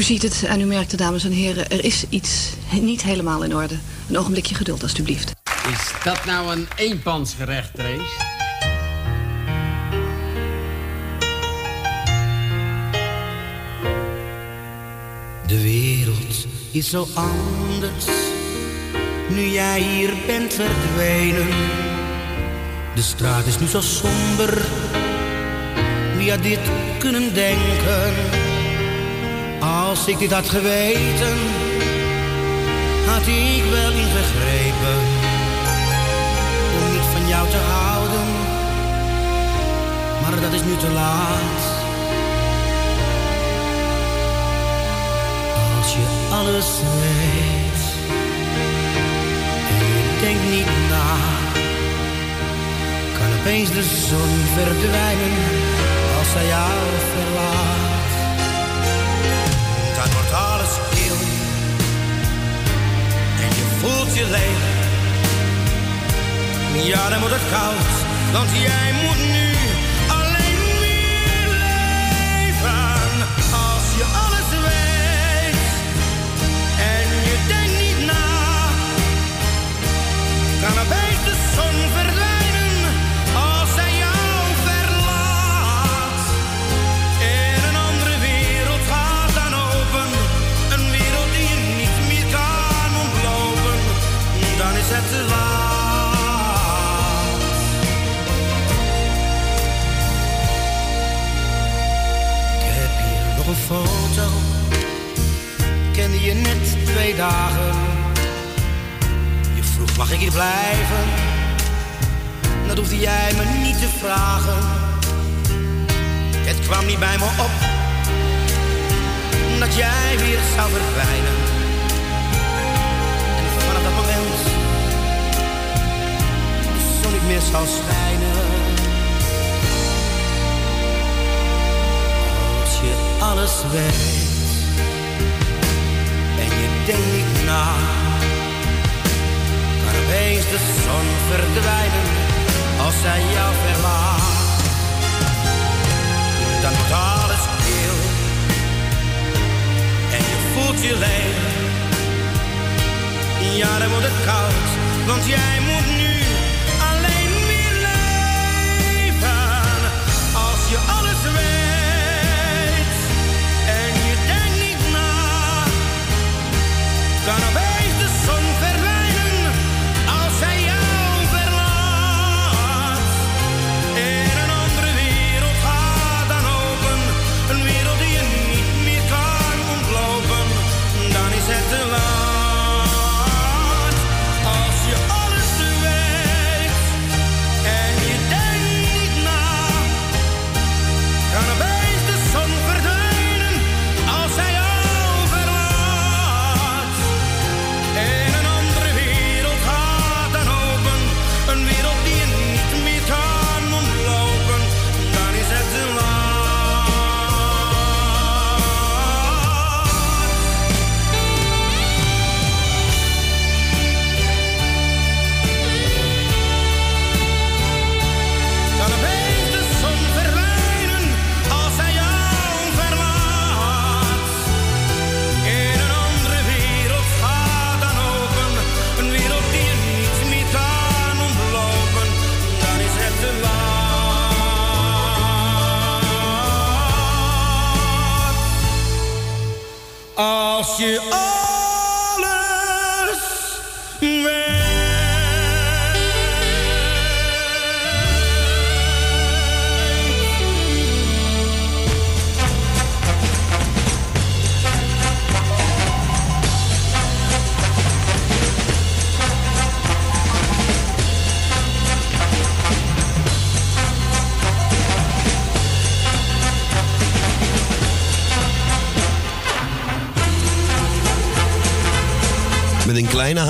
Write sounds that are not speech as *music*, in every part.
U ziet het en u merkt het, dames en heren. Er is iets niet helemaal in orde. Een ogenblikje geduld, alstublieft. Is dat nou een eenpansgerecht, Trace? De wereld is zo anders, nu jij hier bent verdwenen. De straat is nu zo somber, wie had dit kunnen denken? Als ik dit had geweten, had ik wel ingegrepen om niet van jou te houden, maar dat is nu te laat. Als je alles weet en je denkt niet na, kan opeens de zon verdwijnen als zij jou verlaat. Voelt je leeg. Ja, dan wordt het koud, want jij moet nu je net twee dagen. Je vroeg mag ik hier blijven, dat hoefde jij me niet te vragen. Het kwam niet bij me op, dat jij weer zou verdwijnen. En vanaf dat moment de zon niet meer zou schijnen. Als je alles weet denkt niet na, kan opeens de zon verdwijnen als zij jou verlaat. Dan wordt alles stil en je voelt je leeg. Ja, dan wordt het koud, want jij moet nu kan opeens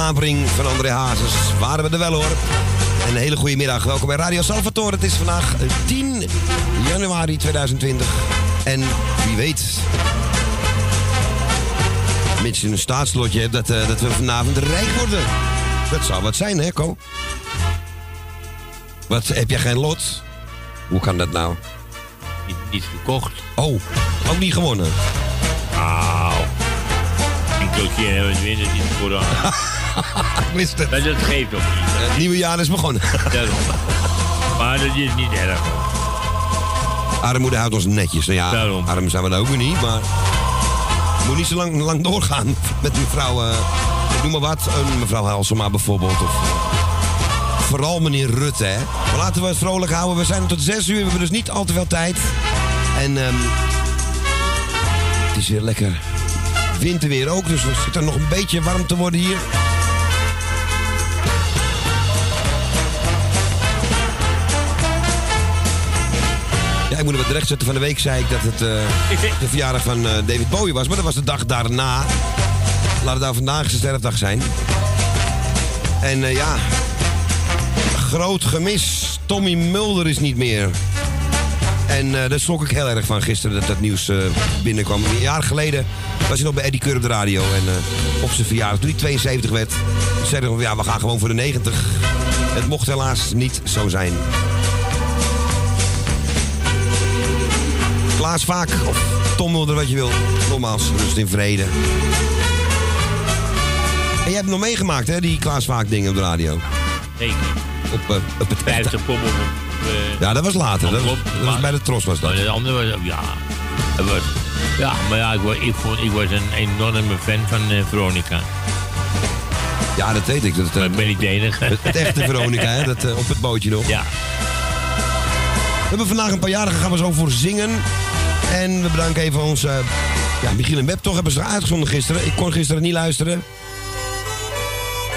hapering van André Hazes waren we er wel hoor. En een hele goede middag. Welkom bij Radio Salvatore. Het is vandaag eh, 10 januari 2020. En wie weet, mits je een staatslotje hebt, dat, eh, dat we vanavond rijk worden. Dat zou wat zijn, hè, Ko? Wat, heb jij geen lot? Hoe kan dat nou? Niet, niet gekocht. Oh, ook niet gewonnen. Nou. Een keeltje hebben we winnen niet vooraan. *laughs* *laughs* Ik wist het. Maar dat geeft ook niet. Het nieuwe jaar is begonnen. *laughs* Daarom. Maar dat is niet erg. Armoede houdt ons netjes. Nou ja, Daarom. arm zijn we nou ook weer niet, maar... Moet niet zo lang, lang doorgaan *laughs* met mevrouw... ik noem maar wat, een mevrouw Halsema bijvoorbeeld. Of, vooral meneer Rutte, hè. Maar laten we het vrolijk houden. We zijn er tot zes uur, we hebben dus niet al te veel tijd. En ehm het is weer lekker winterweer ook, dus het zit er nog een beetje warm te worden hier. Ja, ik moet er wat recht zetten. Van de week zei ik dat het eh, de verjaardag van eh, David Bowie was. Maar dat was de dag daarna. Laat het nou vandaag zijn sterfdag zijn. En eh, ja, groot gemis. Tommy Mulder is niet meer. En daar schrok ik heel erg van gisteren dat dat nieuws binnenkwam. Een jaar geleden was hij nog bij Eddie Keur op de radio. En op zijn verjaardag, toen hij 72 werd, zeiden we van ja, we gaan gewoon voor de 90. Het mocht helaas niet zo zijn. Klaas Vaak of Tom Mulder, wat je wil. Nogmaals, rust in vrede. En jij hebt nog meegemaakt, hè, die Klaas Vaak dingen op de radio. Zeker. Op, eh, op het 50 pop op. op eh, Ja, dat was later. Dat, was bij de Tros was dat. maar de andere was ja. Dat was, ja, maar ja, ik was, ik, vond, ik was een enorme fan van eh, Veronica. Ja, dat weet ik. Dat, Maar ik ben niet de enige. het, het echte Veronica, hè, dat, op het bootje nog. ja. We hebben vandaag een paar jarigen, gaan we zo voor zingen. En we bedanken even onze... eh, ja, Michiel en Web toch hebben ze uitgezonden gisteren. Ik kon gisteren niet luisteren.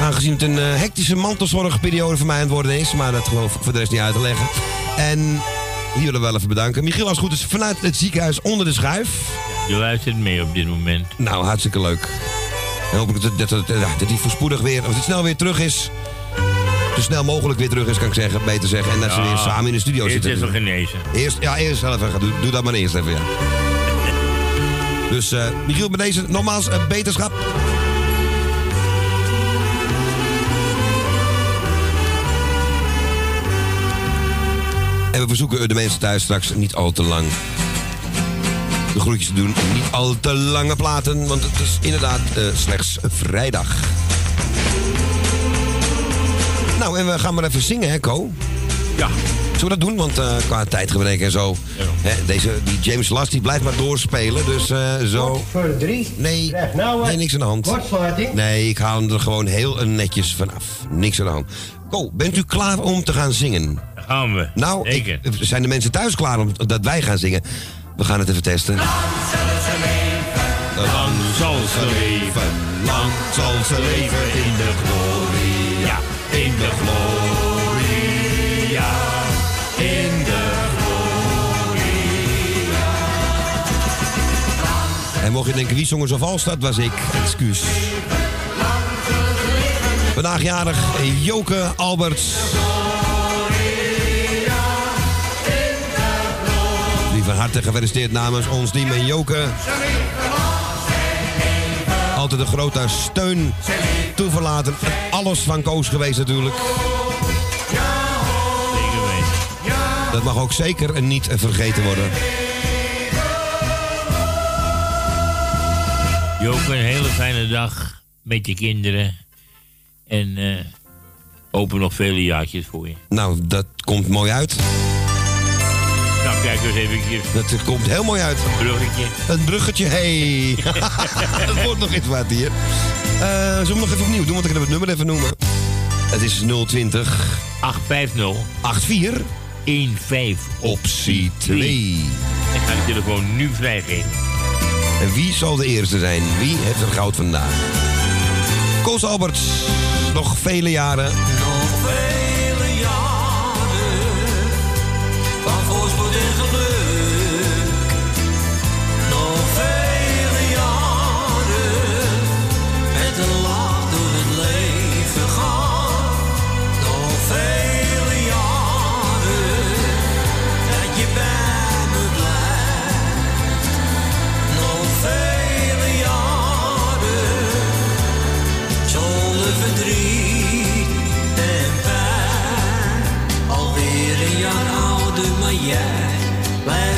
Aangezien het een eh, hectische mantelzorgperiode voor mij aan het worden is. Maar dat geloof ik voor de rest niet uit te leggen. En die willen we wel even bedanken. Michiel, als het goed is, vanuit het ziekenhuis onder de schuif. Je luistert mee op dit moment. Nou, hartstikke leuk. En hoop ik dat, dat, dat, dat hij voorspoedig weer, of dat hij snel weer terug is. Zo snel mogelijk weer terug is, kan ik zeggen, beter zeggen. En dat ze weer samen in de studio Eerst zitten. is wel genezen. Eerst, ja, eerst zelf even. Doe, doe dat maar eerst even, ja. *laughs* Dus, eh Michiel, met deze nogmaals een beterschap. En we verzoeken de mensen thuis straks niet al te lang de groetjes te doen. Niet al te lange platen, want het is inderdaad eh, slechts vrijdag. Nou, en we gaan maar even zingen, hè, Ko? Ja. Zullen we dat doen? Want eh, qua tijdgebrek en zo. Ja. Hè, deze, die James Last die blijft maar doorspelen. Dus eh, zo. Voor de drie. Nee, nou nee, niks aan de hand. Kortsluiting. Nee, ik haal hem er gewoon heel netjes vanaf. Niks aan de hand. Ko, bent u klaar om te gaan zingen? Daar gaan we. Nou, ik, zijn de mensen thuis klaar om dat wij gaan zingen? We gaan het even testen. Lang zal ze leven. lang zal ze leven in de glorie. In de glorie. Ja, in de En mocht je denken, wie zong er zo? Dat was ik. Excuus. Vandaag jarig Joke Alberts. Die van harte gefeliciteerd namens ons team en Joke. Altijd een grote steun, toeverlaten. Alles van Koos geweest natuurlijk. Dat mag ook zeker niet vergeten worden. Joop, een hele fijne dag met je kinderen. En eh hopen nog vele jaartjes voor je. Nou, dat komt mooi uit. Nou, kijk eens even Dat komt heel mooi uit. een bruggetje. Een bruggetje, hey. *laughs* Het wordt nog iets wat hier. Eh zullen we nog even opnieuw doen? Want ik ga het nummer even noemen. Het is 020 850 84 15 optie 2. Ik ga de telefoon nu vrijgeven. En wie zal de eerste zijn? Wie heeft er goud vandaag? Koos Alberts, nog vele jaren.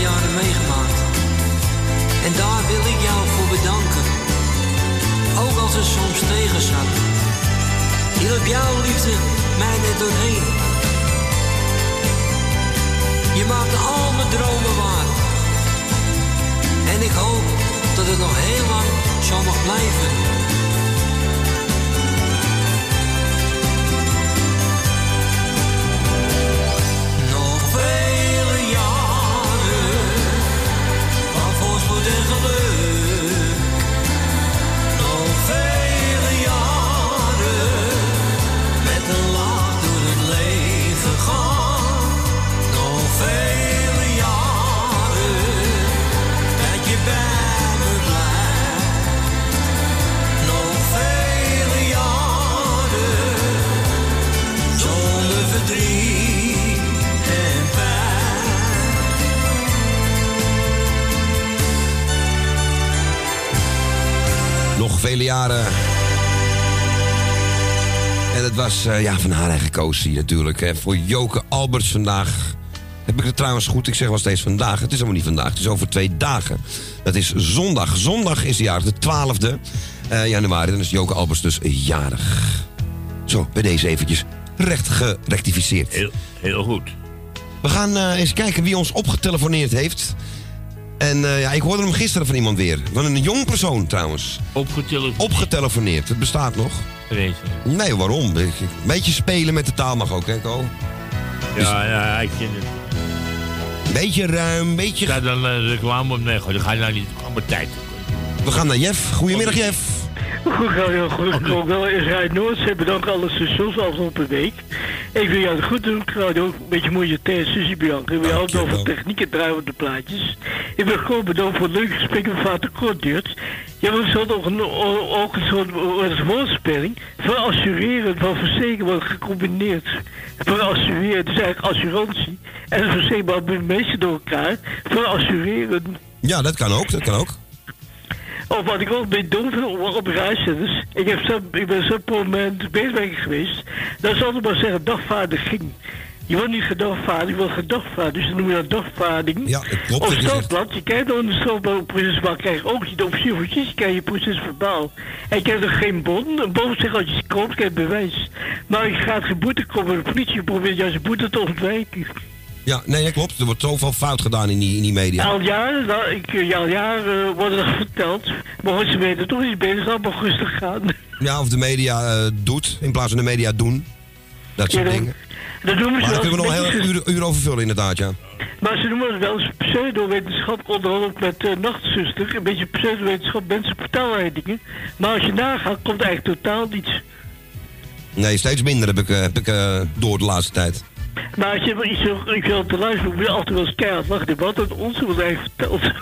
Jaren meegemaakt. En daar wil ik jou voor bedanken. Ook als het soms tegen zat. Hielp jouw liefde mij net doorheen. Je maakte al mijn dromen waar. En ik hoop dat het nog heel lang zo mag blijven. En geluk. Vele jaren. En het was eh, ja, van haar eigen gekozen natuurlijk. Hè. Voor Joke Alberts vandaag. Heb ik het trouwens goed? Ik zeg wel steeds vandaag. Het is helemaal niet vandaag. Het is over twee dagen. Dat is zondag. Zondag is de jarig, de 12e eh, januari. Dan is Joke Alberts dus jarig. Zo, bij deze eventjes recht gerectificeerd. Heel, heel goed. We gaan eh, eens kijken wie ons opgetelefoneerd heeft. En eh, ja, ik hoorde hem gisteren van iemand weer. Van een jong persoon trouwens. Opgetelefoneerd. Opgetelefoneerd. Het bestaat nog. Nee, waarom? Een beetje spelen met de taal mag ook, hè, Ko? Ja, ja, ik vind het. Een beetje ruim, een beetje... Ik ga dan eh, reclame op. Nee, goed, dan ga je nou niet. Allemaal tijd. We gaan naar Jeff. Goedemiddag, Jeff. Goed, goed. Ook wel is Rij Noord. Bedanken alle stations afgelopen week. Ik wil jou het goed doen. Ik ga ook een beetje mooie tijd, Susie Bianca. Ik wil jou ook over techniek en draaien op de plaatjes. Ik wil gewoon bedanken voor het leuke gesprek met Vater Kortduurt. Je hebt nog een, ook een soort woordspeling. Van assureren, van verzekeren wordt gecombineerd. Van assureren, dus eigenlijk assurantie. En verzekeren met mensen door elkaar. Van assureren. Ja, dat kan ook, dat kan ook. Of wat ik ook bij doen op, op reiszenders. Ik, heb zo, ik ben zo moment bezig geweest. Dat is altijd maar zeggen dagvaardiging. Je wordt niet gedagvaard, je wordt gedagvaard. Dus dan noem je dat dagvaarding. Ja, klopt Of wat je. Je krijgt dan een strafblad procesverbaal. krijg je ook niet. De officier van justitie krijg je procesverbaal. En je krijgt er geen bon. Een bon zegt als je koopt, krijg je bewijs. Maar je gaat geen boete komen. De politie probeert juist boete te ontwijken. Ja, nee, dat klopt. Er wordt zoveel fout gedaan in die, in die media. Al jaren, nou, ik, eh, al jaren eh, wordt er verteld. Maar ze weten toch niet beter, zal maar rustig gaan. Ja, of de media eh, doet, in plaats van de media doen. Dat soort Ja, dan- dingen. Dat noemen ze Maar daar kunnen we nog een beetje- uur, uur over vullen, inderdaad, ja. Maar ze noemen het wel eens pseudowetenschap, onder andere met eh, nachtzuster. Een beetje pseudowetenschap, mensen vertellen dingen. Maar als je nagaat, komt eigenlijk totaal niets. Nee, steeds minder heb ik, eh, heb ik eh, door de laatste tijd. Maar als je maar iets ik wil te luisteren, altijd wel eens keihard lachen. Wat het ons wordt eigenlijk verteld.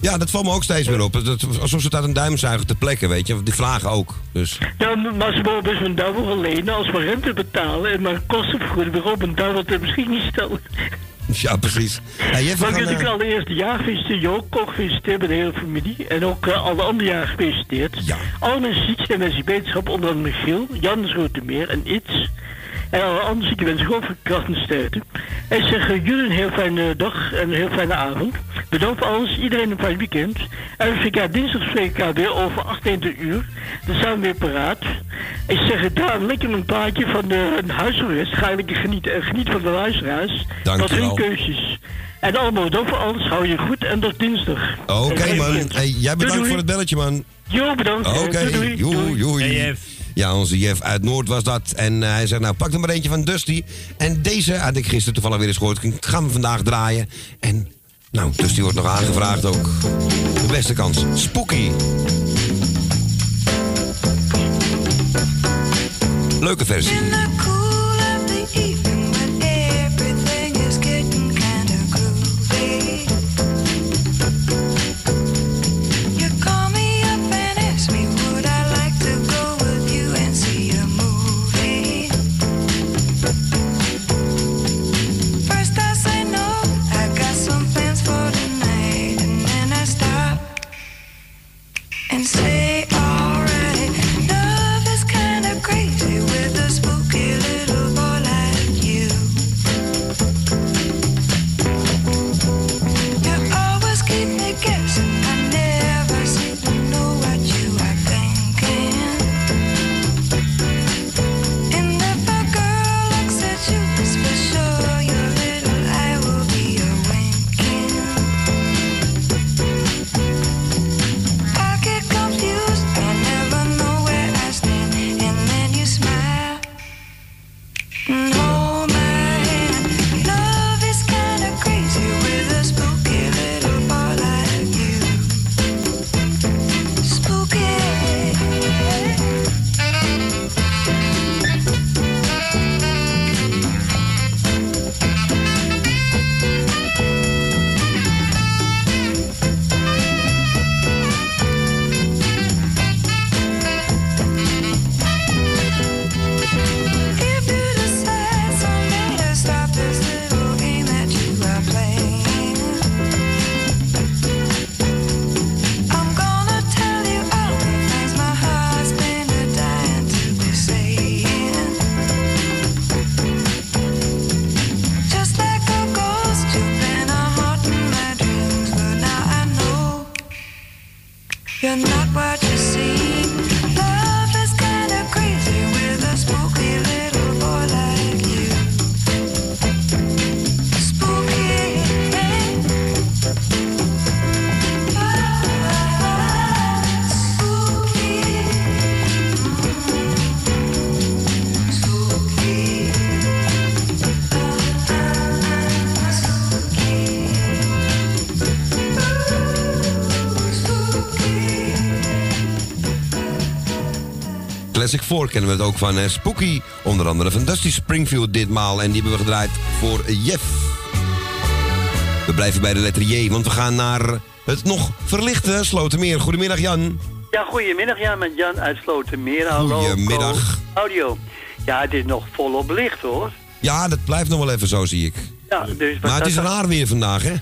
Ja, dat valt me ook steeds meer op. Het- het- alsof ze het uit een duim zuigen te plekken, weet je. Die vragen ook. Dus Ja, maar ze mogen best een duivel gaan lenen als we rente betalen en maar kostenvergoeding weer op een duivel ter beschikking stellen. *laughs* ja, precies. Ja, we Maar ik natuurlijk eh, allereerst de jaar feliciteren, jou ook gefeliciteerd met de hele familie. En ook eh, alle andere jaren gefeliciteerd. Ja. Alle mensen ziek zijn mensen die wetenschap, onder andere Michiel, Jan de Schotemeer en Iets. En alle andere zieke mensen gewoon voor kracht en sterkte. En ik zeg eh, jullie een heel fijne dag en een heel fijne avond. Bedankt voor alles, iedereen een fijn weekend. En we ja, dinsdag spreken elkaar weer over 28 uur. Dan zijn we weer paraat. Ik zeg het daar, lekker een plaatje van de een huisarrest. Ga ik geniet, eh, geniet van de luisteraars. Dank Wat je hun keuzes. En allemaal dan voor alles hou je goed en is dinsdag. Oké En man, hey, jij bedankt Doei, voor het belletje man. Jo, bedankt. Oké, Eh, doei, doei. joei, joei. Ja, onze Jeff uit Noord was dat. En eh, hij zegt, nou, pak er maar eentje van Dusty. En deze had ik gisteren toevallig weer eens gehoord. Gaan we vandaag draaien. En, nou, Dusty wordt nog aangevraagd ook. De beste kans. Spooky. Leuke versie. Classic 4 kennen we het ook van eh, Spooky. Onder andere van Dusty Springfield ditmaal. En die hebben we gedraaid voor Jeff. We blijven bij de letter J, want we gaan naar het nog verlichte Slotermeer. Goedemiddag Jan. Ja, goedemiddag. Ja, met Jan uit Slotermeer. Hallo. Goedemiddag. Audio. Ja, het is nog volop licht hoor. Ja, dat blijft nog wel even zo, zie ik. Ja, dus Maar het is raar weer vandaag, hè?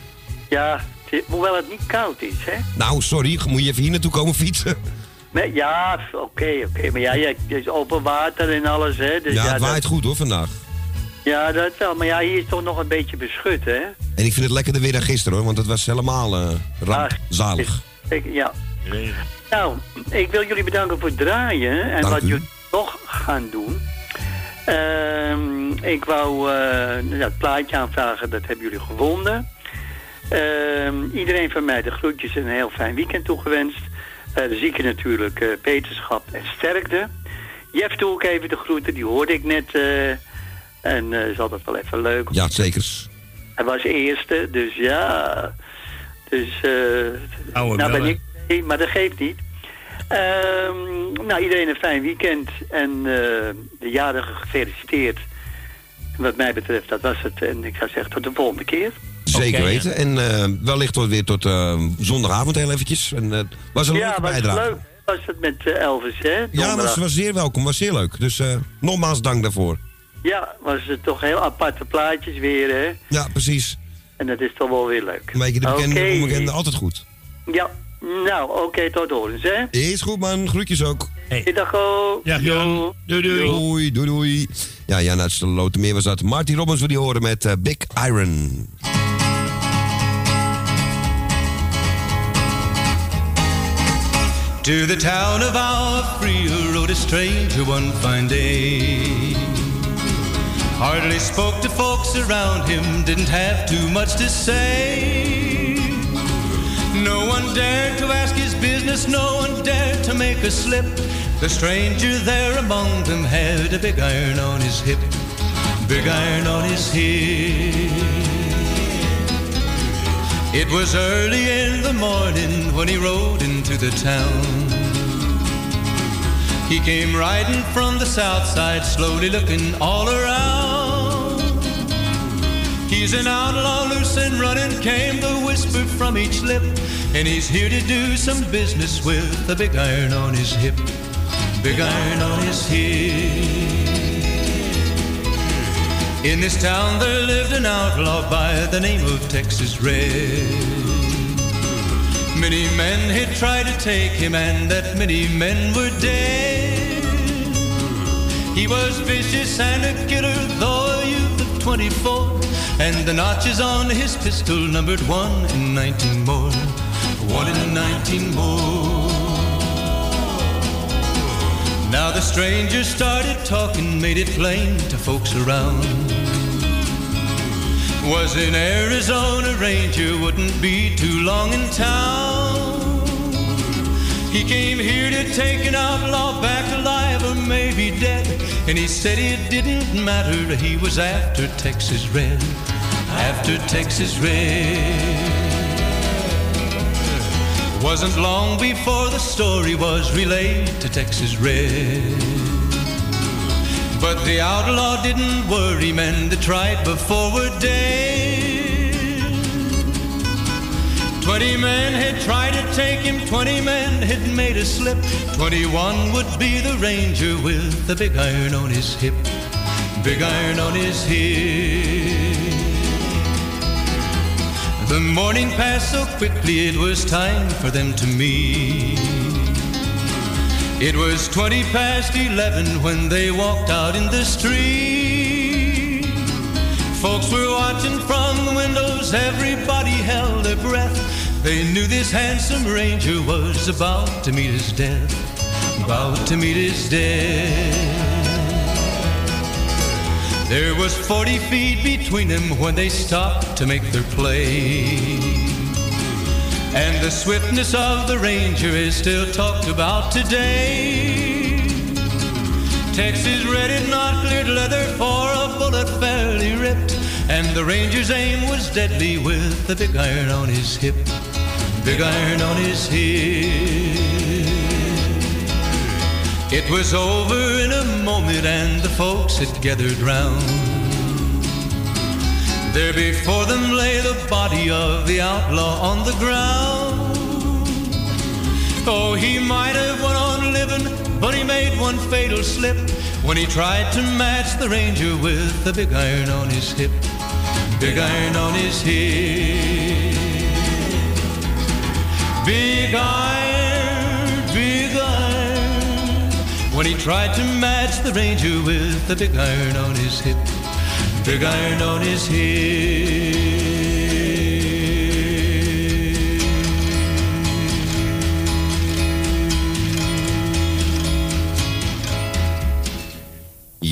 Ja, hoewel het niet koud is, hè? Nou, sorry, moet je even hier naartoe komen fietsen? Ja, oké, oké. Maar ja, ja, het is open water en alles, hè? Dus Ja, ja, het waait dat, goed hoor vandaag. ja, dat wel. Maar ja, hier is toch nog een beetje beschut, hè? En ik vind het lekkerder weer dan gisteren hoor, want het was helemaal eh Ah, zalig. Ik, ja. Nou, ik wil jullie bedanken voor het draaien en Dank wat u. jullie nog gaan doen. Ehm, ik wou eh, ja, het plaatje aanvragen, dat hebben jullie gewonnen. Ehm, iedereen van mij de groetjes en een heel fijn weekend toegewenst. Eh de zieken natuurlijk eh, beterschap en sterkte. Jeff doe ik even de groeten, die hoorde ik net. eh, en eh is altijd wel even leuk. Ja, zekers. Hij was eerste, dus ja. Dus, eh Oude nou ben ik, nee, maar dat geeft niet. Ehm, nou, iedereen een fijn weekend en eh, de jarige gefeliciteerd. En wat mij betreft, dat was het. En ik zou zeggen, tot de volgende keer. Zeker weten. En eh, wellicht tot weer tot eh, zondagavond heel eventjes. En, het was een ja, leuke was bijdrage. leuk. Was het met Elvis, hè? Ja, was, was zeer welkom. Was zeer leuk. Dus eh, nogmaals dank daarvoor. Ja, was het toch heel aparte plaatjes weer, hè? Ja, precies. En dat is toch wel weer leuk. Een beetje de bekende onbekende, altijd goed. Ja, nou, oké, tot horens, hè? Is goed man, groetjes ook. Dag, ho. Dag, Jan. Doei, doei. Doei, doei, doei. Ja, Jan uit Slotermeer was dat. Marty Robbins wil die horen met Big Iron. To the town of free rode a stranger one fine day. Hardly spoke to folks around him, didn't have too much to say. No one dared to ask his business, no one dared to make a slip. The stranger there among them had a big iron on his hip, big iron on his hip. It was early in the morning when he rode into the town. He came riding from the south side, slowly looking all around. He's an outlaw, loose and running, came the whisper from each lip. And he's here to do some business with a big iron on his hip. Big iron on his hip. In this town there lived an outlaw by the name of Texas Red. Many men had tried to take him, and that many men were dead. He was vicious and a killer, though a youth of 24. And the notches on his pistol numbered one in 19 more. One in 19 more. Now the stranger started talking, made it plain to folks around. Was in Arizona Ranger, wouldn't be too long in town. He came here to take an outlaw back alive or maybe dead. And he said it didn't matter, he was after Texas Red. After Texas Red. Wasn't long before the story was relayed to Texas Red. But the outlaw didn't worry, men that tried before were dead. Twenty men had tried to take him, twenty men had made a slip. Twenty-one would be the ranger with the big iron on his hip. Big iron on his hip. The morning passed so quickly, it was time for them to meet. It was twenty past eleven when they walked out in the street. Folks were watching from the windows, everybody held their breath. They knew this handsome ranger was about to meet his death, about to meet his death. There was 40 feet between them when they stopped to make their play. And the swiftness of the ranger is still talked about today. Texas red had not cleared leather for a bullet fairly ripped. And the ranger's aim was deadly with the big iron on his hip. Big iron on his hip. It was over in a moment and the folks had gathered round. There before them lay the body of the outlaw on the ground. Oh, he might have went on living, but he made one fatal slip when he tried to match the ranger with the big iron on his hip. Big iron on his hip. Big iron, big iron. When he tried to match the ranger with the big iron on his hip. Big iron on his hip.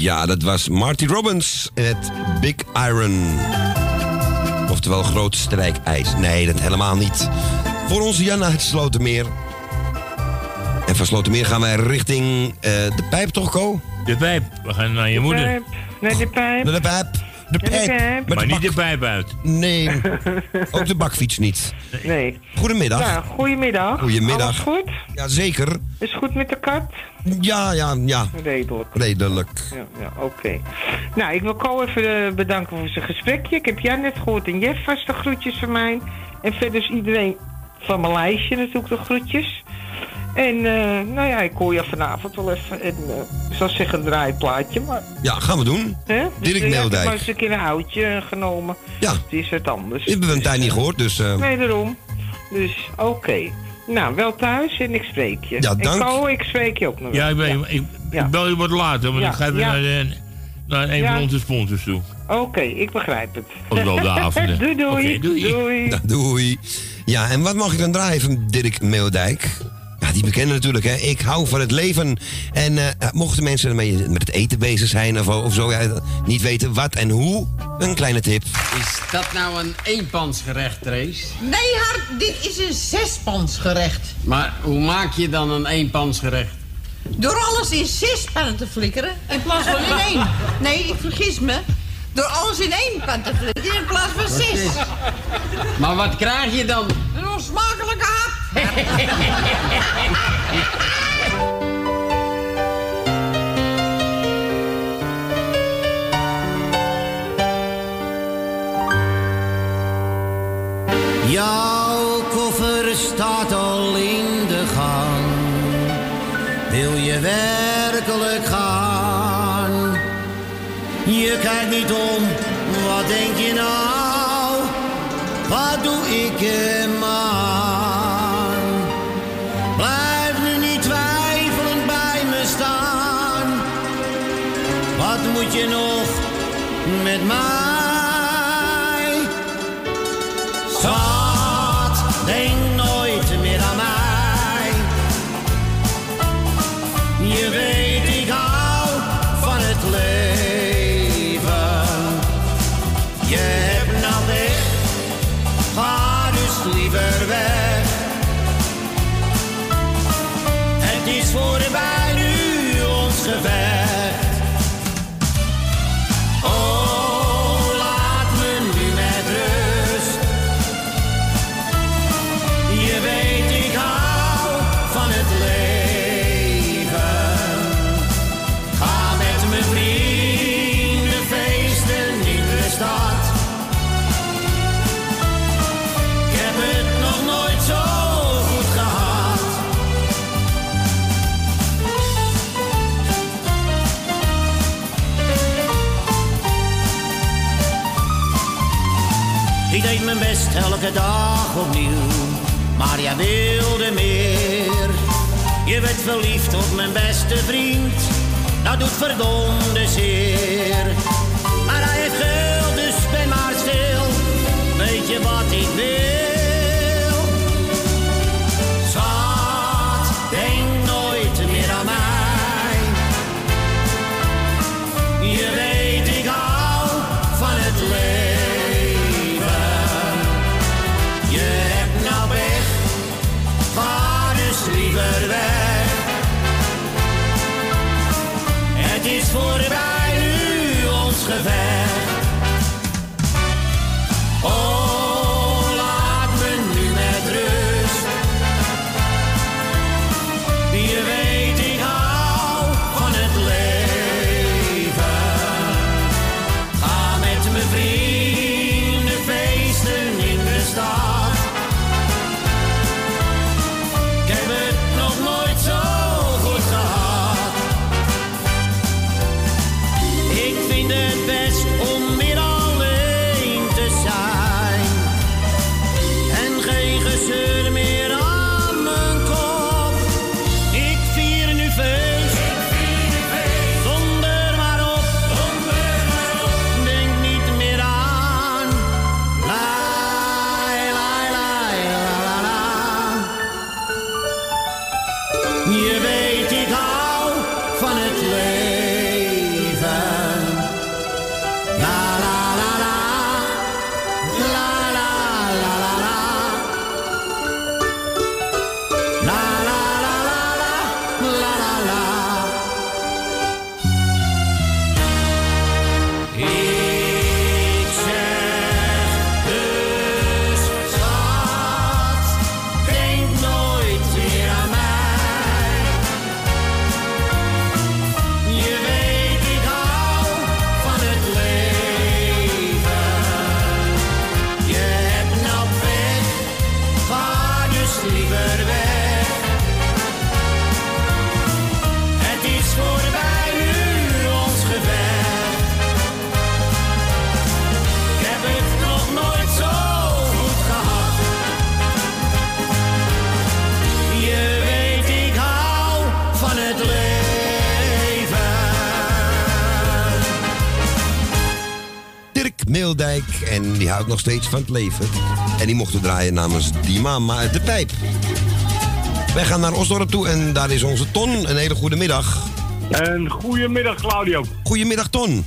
Ja, dat was Marty Robbins met Big Iron. Oftewel groot strijkijs. Nee, dat helemaal niet. Voor onze Jan uit Slotermeer. En van Slotermeer gaan wij richting eh, de pijp, toch, Ko? De pijp. We gaan naar je moeder. Pijp. Naar de pijp. Naar de pijp. De de pijp. Maar de niet de pijp uit. Nee, *laughs* ook de bakfiets niet. Nee. Goedemiddag. Nou, goedemiddag. Goedemiddag. Alles goed? Jazeker. Is goed met de kat? Ja, ja, ja. Redelijk. Redelijk. Ja, ja oké. Nou, ik wil Ko even eh, bedanken voor zijn gesprekje. Ik heb Jan net gehoord en Jeff vaste groetjes van mij. En verder is iedereen van mijn lijstje natuurlijk de groetjes. En eh, nou ja, ik hoor je vanavond wel even een, eh, ik zou zeggen een draaiplaatje, maar... Ja, gaan we doen. Hè? Dirk eh, ja, Ik heb eens een keer een houtje eh, genomen. Ja. Het is het anders. Ik heb een tijd niet gehoord, dus... eh, Nee, daarom. Dus, oké. Nou, wel thuis en ik spreek je. Ja, dank. En Ko, ik spreek je ook nog Ja, wel. ik, weet, ik, Ja. ik bel je wat later, want Ja, ik ga weer ja. naar, de, naar een Ja. van onze sponsors toe. Oké, ik begrijp het. Of wel de avonden. *laughs* doei, doei. Oké, doei. doei. Ja, doei. Ja, en wat mag ik dan draaien van Dirk Meeldijk? Ja, die bekende natuurlijk, hè. Ik hou van het leven. En eh, mochten mensen ermee met het eten bezig zijn of, of zo, ja, niet weten wat en hoe, een kleine tip. Is dat nou een eenpansgerecht, Trace? Nee, Hart, dit is een zespansgerecht. Maar hoe maak je dan een eenpansgerecht? Door alles in zes pannen te flikkeren in plaats van in één. Nee, ik vergis me. Door alles in één pan te flikkeren in plaats van zes. Maar wat krijg je dan? *laughs* Jouw koffer staat al in de gang. Wil je werkelijk gaan? Je kijkt niet om, wat denk je nou? Wat doe ik hem Je nog met mij? Elke dag opnieuw, maar jij wilde meer. Je werd verliefd op mijn beste vriend, dat doet verdomde zeer. Maar hij heeft geld, dus ben maar stil, weet je wat ik wil? Nog steeds van het leven. En die mochten draaien namens die mama uit de pijp. Wij gaan naar Osdorp toe en daar is onze Ton. Een hele goede middag. En goedemiddag Claudio. Goedemiddag Ton.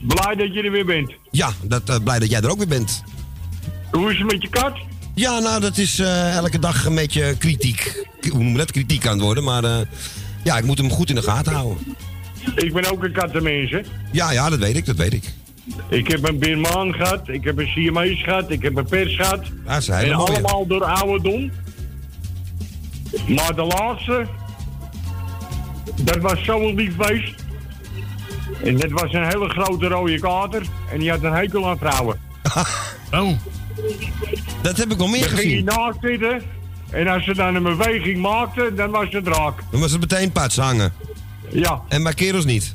Blij dat je er weer bent. Ja, dat, eh, blij dat jij er ook weer bent. Hoe is het met je kat? Ja, nou, dat is eh, elke dag een beetje kritiek. Hoe noem je dat? Kritiek aan het worden, maar eh, ja, ik moet hem goed in de gaten houden. Ik ben ook een kattenmens, hè. Ja, ja, dat weet ik, dat weet ik. Ik heb een Birmaan gehad, ik heb een Siamese gehad, ik heb een pers gehad. Zijn en mooie. allemaal door ouderdom. Maar de laatste, dat was zo'n lief beest. En dat was een hele grote rode kater. En die had een hekel aan vrouwen. *laughs* oh. Dat heb ik al meer Dan ging hij gezien. naast zitten. En als ze dan een beweging maakte, dan was het raak. Dan was het meteen pats hangen. Ja. En maar kerels niet.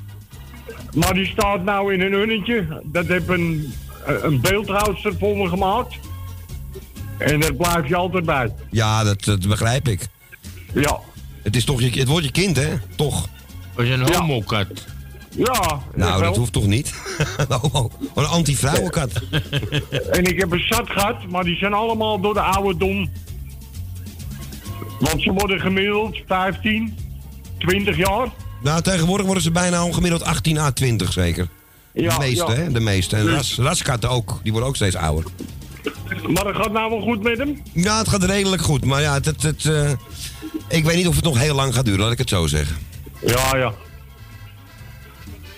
Maar die staat nou in een unnetje. Dat heeft een, een beeldhoudster voor me gemaakt. En daar blijf je altijd bij. Ja, dat, dat begrijp ik. Ja. Het, is toch je, het wordt je kind, hè? Toch? Was een homokat. Ja. Nou, wel. dat hoeft toch niet? Homo. *laughs* Wat een anti-vrouwenkat. *laughs* En ik heb een zat gehad, maar die zijn allemaal door de ouderdom. Want ze worden gemiddeld 15, 20 jaar. Nou, tegenwoordig worden ze bijna al gemiddeld 18 à 20 zeker. Ja, de meeste, ja. hè? De meeste. En Dus- ras, raskatten ook. Die worden ook steeds ouder. Maar dat gaat nou wel goed met hem. Ja, het gaat redelijk goed. Maar ja, het, het, het, eh, ik weet niet of het nog heel lang gaat duren, laat ik het zo zeggen. Ja, ja.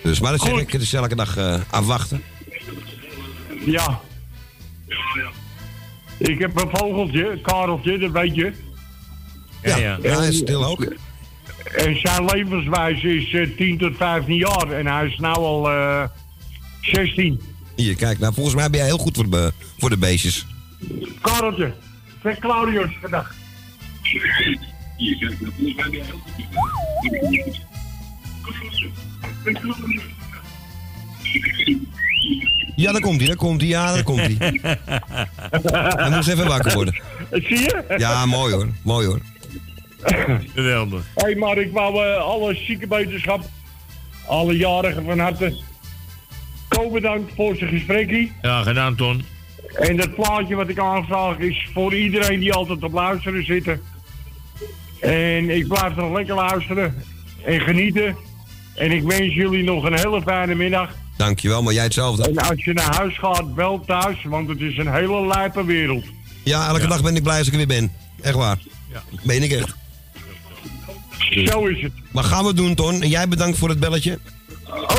Dus, maar dat zeg ik, het is elke dag eh, afwachten. Ja. Ik heb een vogeltje, een kareltje, dat weet je. Ja, ja. ja hij is stil ook. En zijn levenswijze is eh, 10 tot 15 jaar. En hij is nou al eh 16. Hier, kijk, nou, volgens mij ben jij heel goed voor de, voor de beestjes. Kareltje, zeg Claudius vandaag. Ja, daar komt hij, daar komt hij, ja, daar komt hij. *laughs* hij moest even wakker worden. Zie je? Ja, mooi hoor, mooi hoor. *coughs* Geweldig. Hé, hey, maar ik wou eh, alle ziekenwetenschap, alle jarigen van harte. Ko bedankt voor zijn gesprekje. Ja, gedaan, Ton. En dat plaatje wat ik aanvraag is voor iedereen die altijd op luisteren zitten. En ik blijf nog lekker luisteren en genieten. En ik wens jullie nog een hele fijne middag. Dankjewel, maar jij hetzelfde. En als je naar huis gaat, bel thuis, want het is een hele lijpe wereld. Ja, elke dag ben ik blij als ik er weer ben. Echt waar. Ja. Meen ik echt. Zo is het. Maar gaan we doen, Ton. En jij bedankt voor het belletje.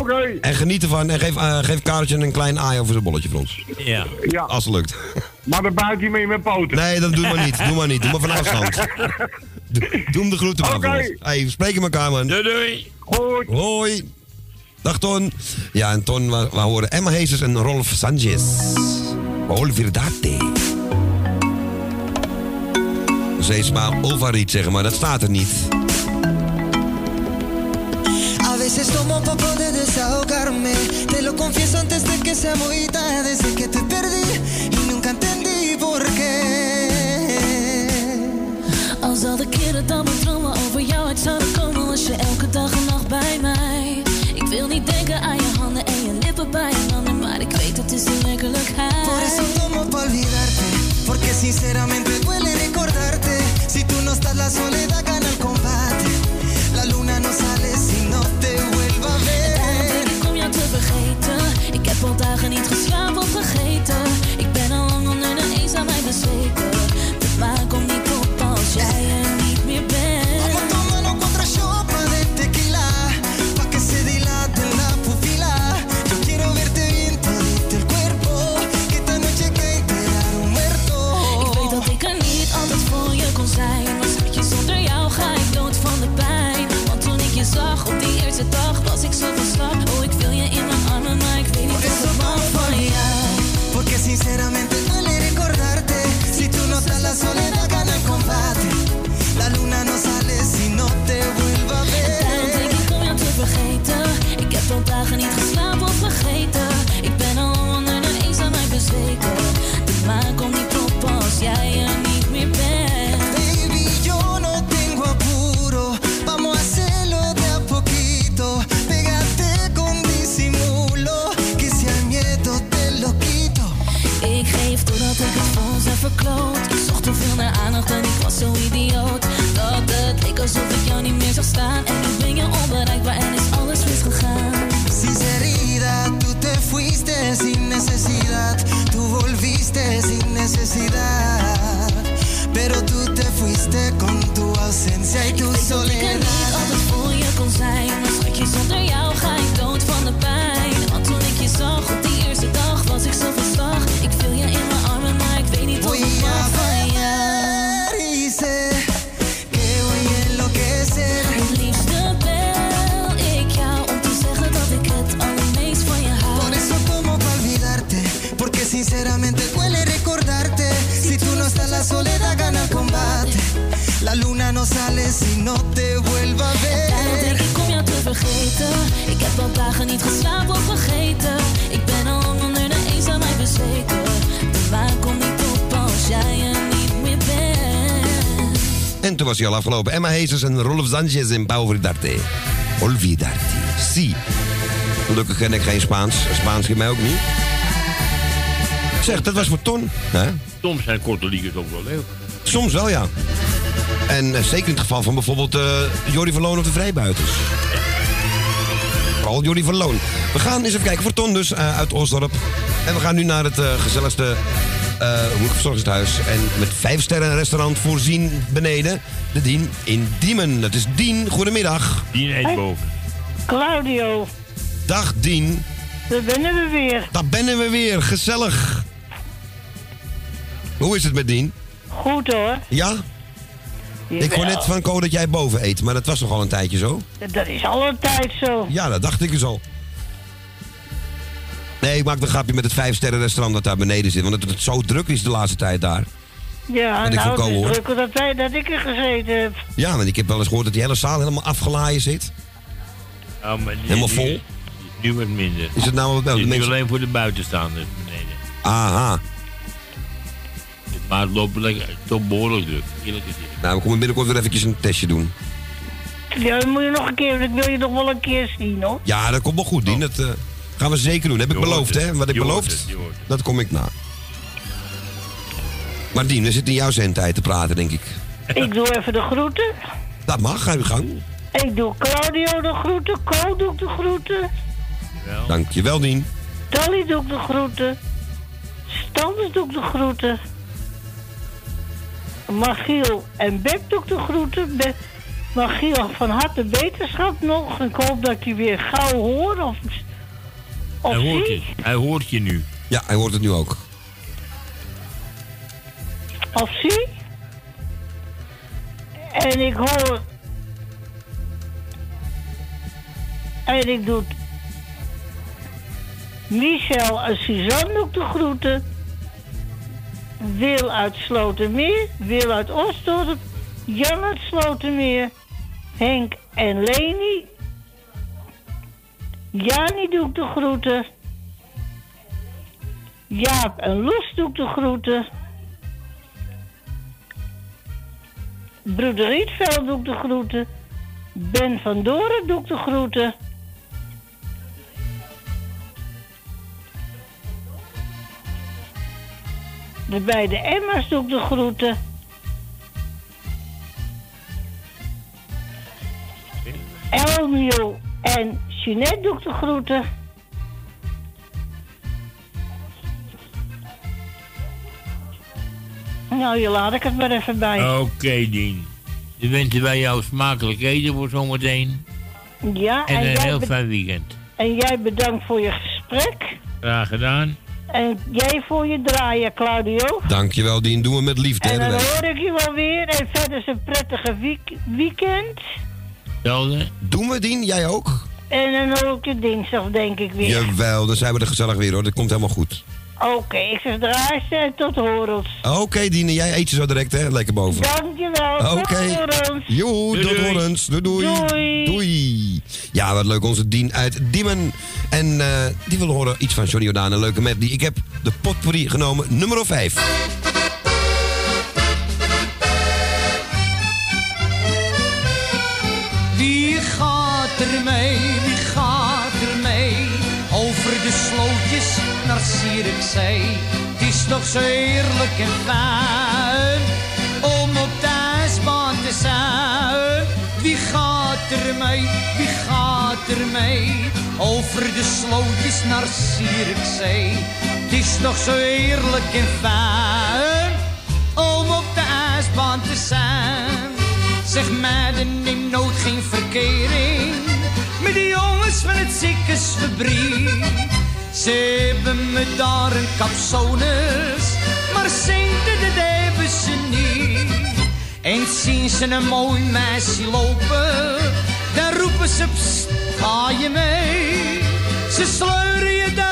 Oké. En geniet ervan. En geef, eh geef Kareltje een klein aai over zijn bolletje voor ons. Ja. Ja. Als het lukt. Maar dan buit hij mee met poten. Nee, dat doe maar niet. Doe maar niet. Doe maar van afstand. Doe, *laughs* doe hem de groeten maar Oké. Hey, we spreken elkaar, man. Doei, doei. Goed. Hoi. Dag, Ton. Ja, en Ton, we, we horen Emma Hazes en Rolf Sanchez. Steeds maar Ovariet zeggen, maar dat staat er niet. Veces tomo pa poder desahogarme. Te lo confieso antes de que sea muy tarde. Desde que te perdí y nunca entendí por qué. Al zal de keren dat mijn dromen over jou uit zouden komen Was je elke dag en nacht bij mij Ik wil niet denken aan je handen en je lippen bij een ander Maar ik weet het is de werkelijkheid Por eso tomo pa olvidarte. Porque sinceramente duele recordarte. Si tú no estás, la soledad niet geslapen was hij al afgelopen. Emma Hazes en Rolf Sanchez in Pauvidarte. Olvidarte. Si. Gelukkig ken ik geen Spaans. Spaans in mij ook niet. Zeg, dat was voor Ton. Hè? Soms zijn korte liedjes ook wel leuk. Soms wel, ja. En eh, zeker in het geval van bijvoorbeeld eh Jordi Verloon of de Vrijbuiters. Vooral Jordi Verloon. We gaan eens even kijken voor Ton dus eh, uit Osdorp. En we gaan nu naar het gezelligste eh verzorgingshuis. En met vijf sterren restaurant voorzien beneden. De Dien in Diemen. Dat is Dien. Goedemiddag. Dien eet boven. Claudio, Dag Dien. daar binnen we weer. Daar bennen we weer. Gezellig. Hoe is het met Dien? Goed hoor. Ja? Ik hoor net van Co dat jij boven eet, maar dat was toch al een tijdje zo? Dat is al een tijd zo. Ja, dat dacht ik dus al. Nee, ik maak een grapje met het vijfsterren restaurant dat daar beneden zit. Want het, het zo druk is de laatste tijd daar. Ja, Wat ik nou, het is drukker dat, wij, dat ik er gezeten heb. Ja, want ik heb wel eens gehoord dat die hele zaal helemaal afgelaaien zit. Ja, maar die- Helemaal vol? Nu wat minder. Is het nou wel Het is nu mensen- alleen voor de buitenstaanders beneden. Aha. Maar het loopt lekker, toch behoorlijk druk. Eerlijk gezegd. Nou, we komen binnenkort weer eventjes een testje doen. Ja, dat moet je nog een keer, dat wil je nog wel een keer zien hoor. Ja, dat komt wel goed, Dien. Dat eh, gaan we zeker doen. Heb ik Je beloofd, hè? Wat ik beloofd, dat kom ik na. Maar Dien, we zitten in jouw zendtijd te praten, denk ik. Ik doe even de groeten. Dat mag, ga uw gang. Ik doe Claudio de groeten. Ko doe ik de groeten. Dankjewel, Dien. Tally doe ik de groeten. Stans doe ik de groeten. Magiel en Beb doe ik de groeten. Be Magiel, van harte beterschap nog. Ik hoop dat ik je weer gauw hoor. Of, of Hij hoort je. Hij hoort je nu. Ja, hij hoort het nu ook. Of zie. En ik hoor. En ik doe. Michel en Suzanne ik de groeten. Wil uit Slotermeer. Wil uit Osdorp. Jan uit Slotermeer. Henk en Leni. Jani doe ik de groeten. Jaap en Loes doe ik de groeten. Broeder Rietveld doe ik de groeten. Ben van Doren doe ik de groeten. De beide Emma's doe ik de groeten. Elmio en Jeanette doe ik de groeten. Nou, je laat ik het maar even bij. Oké, Dien. Dan wensen wij jou smakelijk eten voor zometeen. Ja, En en, een heel fijn weekend. en jij bedankt voor je gesprek. Graag gedaan. En jij voor je draaien, Claudio. Dankjewel, Dien. Doen we met liefde, hè, En de dan week. hoor ik je wel weer. En verder is een prettige week- weekend. Hetzelfde. Doen we, Dien? Jij ook? En dan hoor ik je dinsdag, denk ik weer. Jawel, dan zijn we er gezellig weer, hoor. Dat komt helemaal goed. Oké, ik zeg draaien en tot horens. Oké, Dien. en Jij eet je zo direct, hè? Lekker boven. Dankjewel. Oké. Tot horens. Joe, Doei, tot doei. horens. Doei, doei. Doei. Doei. Ja, wat leuk. Onze Dien uit Diemen. En eh, die wil horen iets van Johnny Jordaan. Een leuke medley. Ik heb de potpourri genomen, nummer 5. Wie gaat er mee, naar Zierikzee? Het is toch zo heerlijk en fijn om op de ijsbaan te zijn. Wie gaat er mee, wie gaat er mee over de slootjes naar Zierikzee? Het is toch zo heerlijk en fijn om op de ijsbaan te zijn. Zeg meiden, neem nooit geen verkering met die jongens van het ziekersfabriek. Ze hebben me daar een capsones, maar centen dat hebben ze niet. En zien ze een mooi meisje lopen, dan roepen ze, ga je mee? Ze sleuren je dan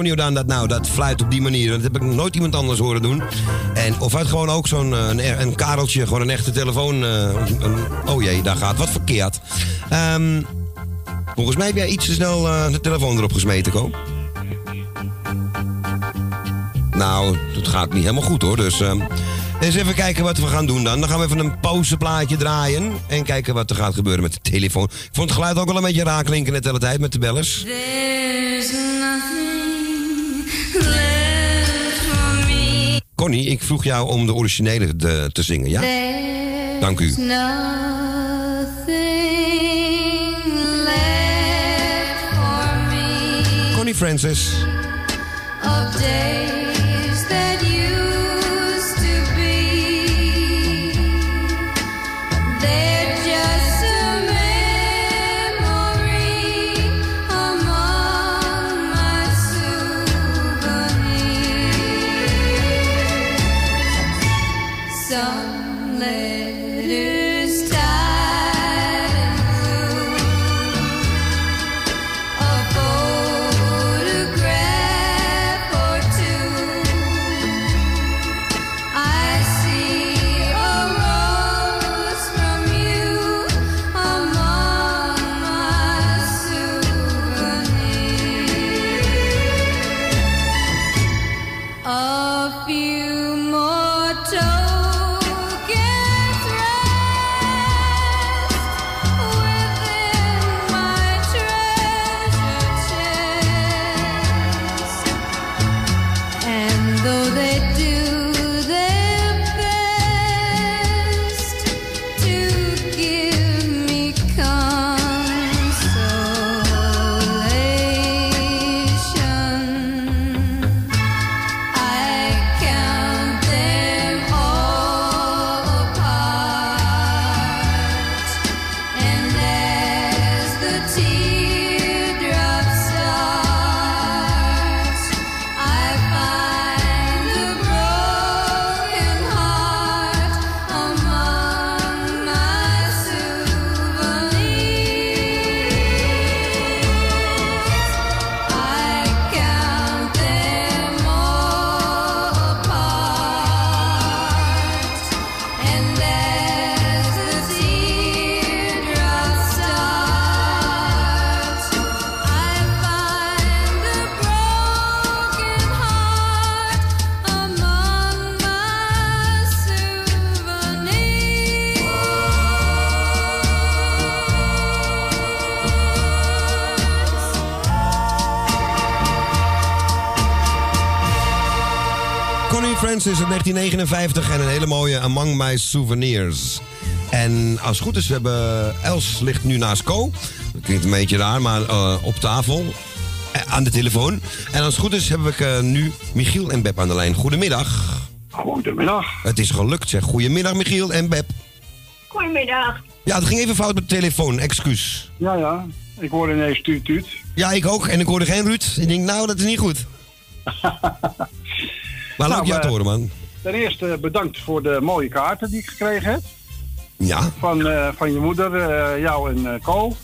Johnny Jordaan dat nou, dat fluit op die manier? Dat heb ik nooit iemand anders horen doen. En of uit gewoon ook zo'n eh, een, een kareltje, gewoon een echte telefoon. eh, een- oh jee, daar gaat wat verkeerd. Ehm, volgens mij heb jij iets te snel eh, de telefoon erop gesmeten, Ko. Nou, dat gaat niet helemaal goed hoor. Dus ehm, eens even kijken wat we gaan doen dan. Dan gaan we even een pauzeplaatje draaien. En kijken wat er gaat gebeuren met de telefoon. Ik vond het geluid ook wel een beetje raar klinken net de hele tijd met de bellers. Connie, ik vroeg jou om de originele te, te zingen, ja? There's Dank u. Connie Francis. Connie Francis in 1959 en een hele mooie Among My Souvenirs. En als het goed is, we hebben Els ligt nu naast Co. Dat klinkt een beetje raar, maar eh, op tafel. eh, aan de telefoon. En als het goed is, heb ik eh, nu Michiel en Beb aan de lijn. Goedemiddag. Goedemiddag. Het is gelukt, zeg. Goedemiddag, Michiel en Beb. Goedemiddag. Ja, het ging even fout met de telefoon. Excuus. Ja, ja. Ik hoorde ineens tuut tuut. Ja, ik ook. En ik hoorde geen Ruud. Ik denk, nou, dat is niet goed. *laughs* Maar leuk Nou, jou te eh, horen, man. ten eerste bedankt voor de mooie kaarten die ik gekregen heb. Ja. Van, eh, van je moeder, eh, jou en eh Co.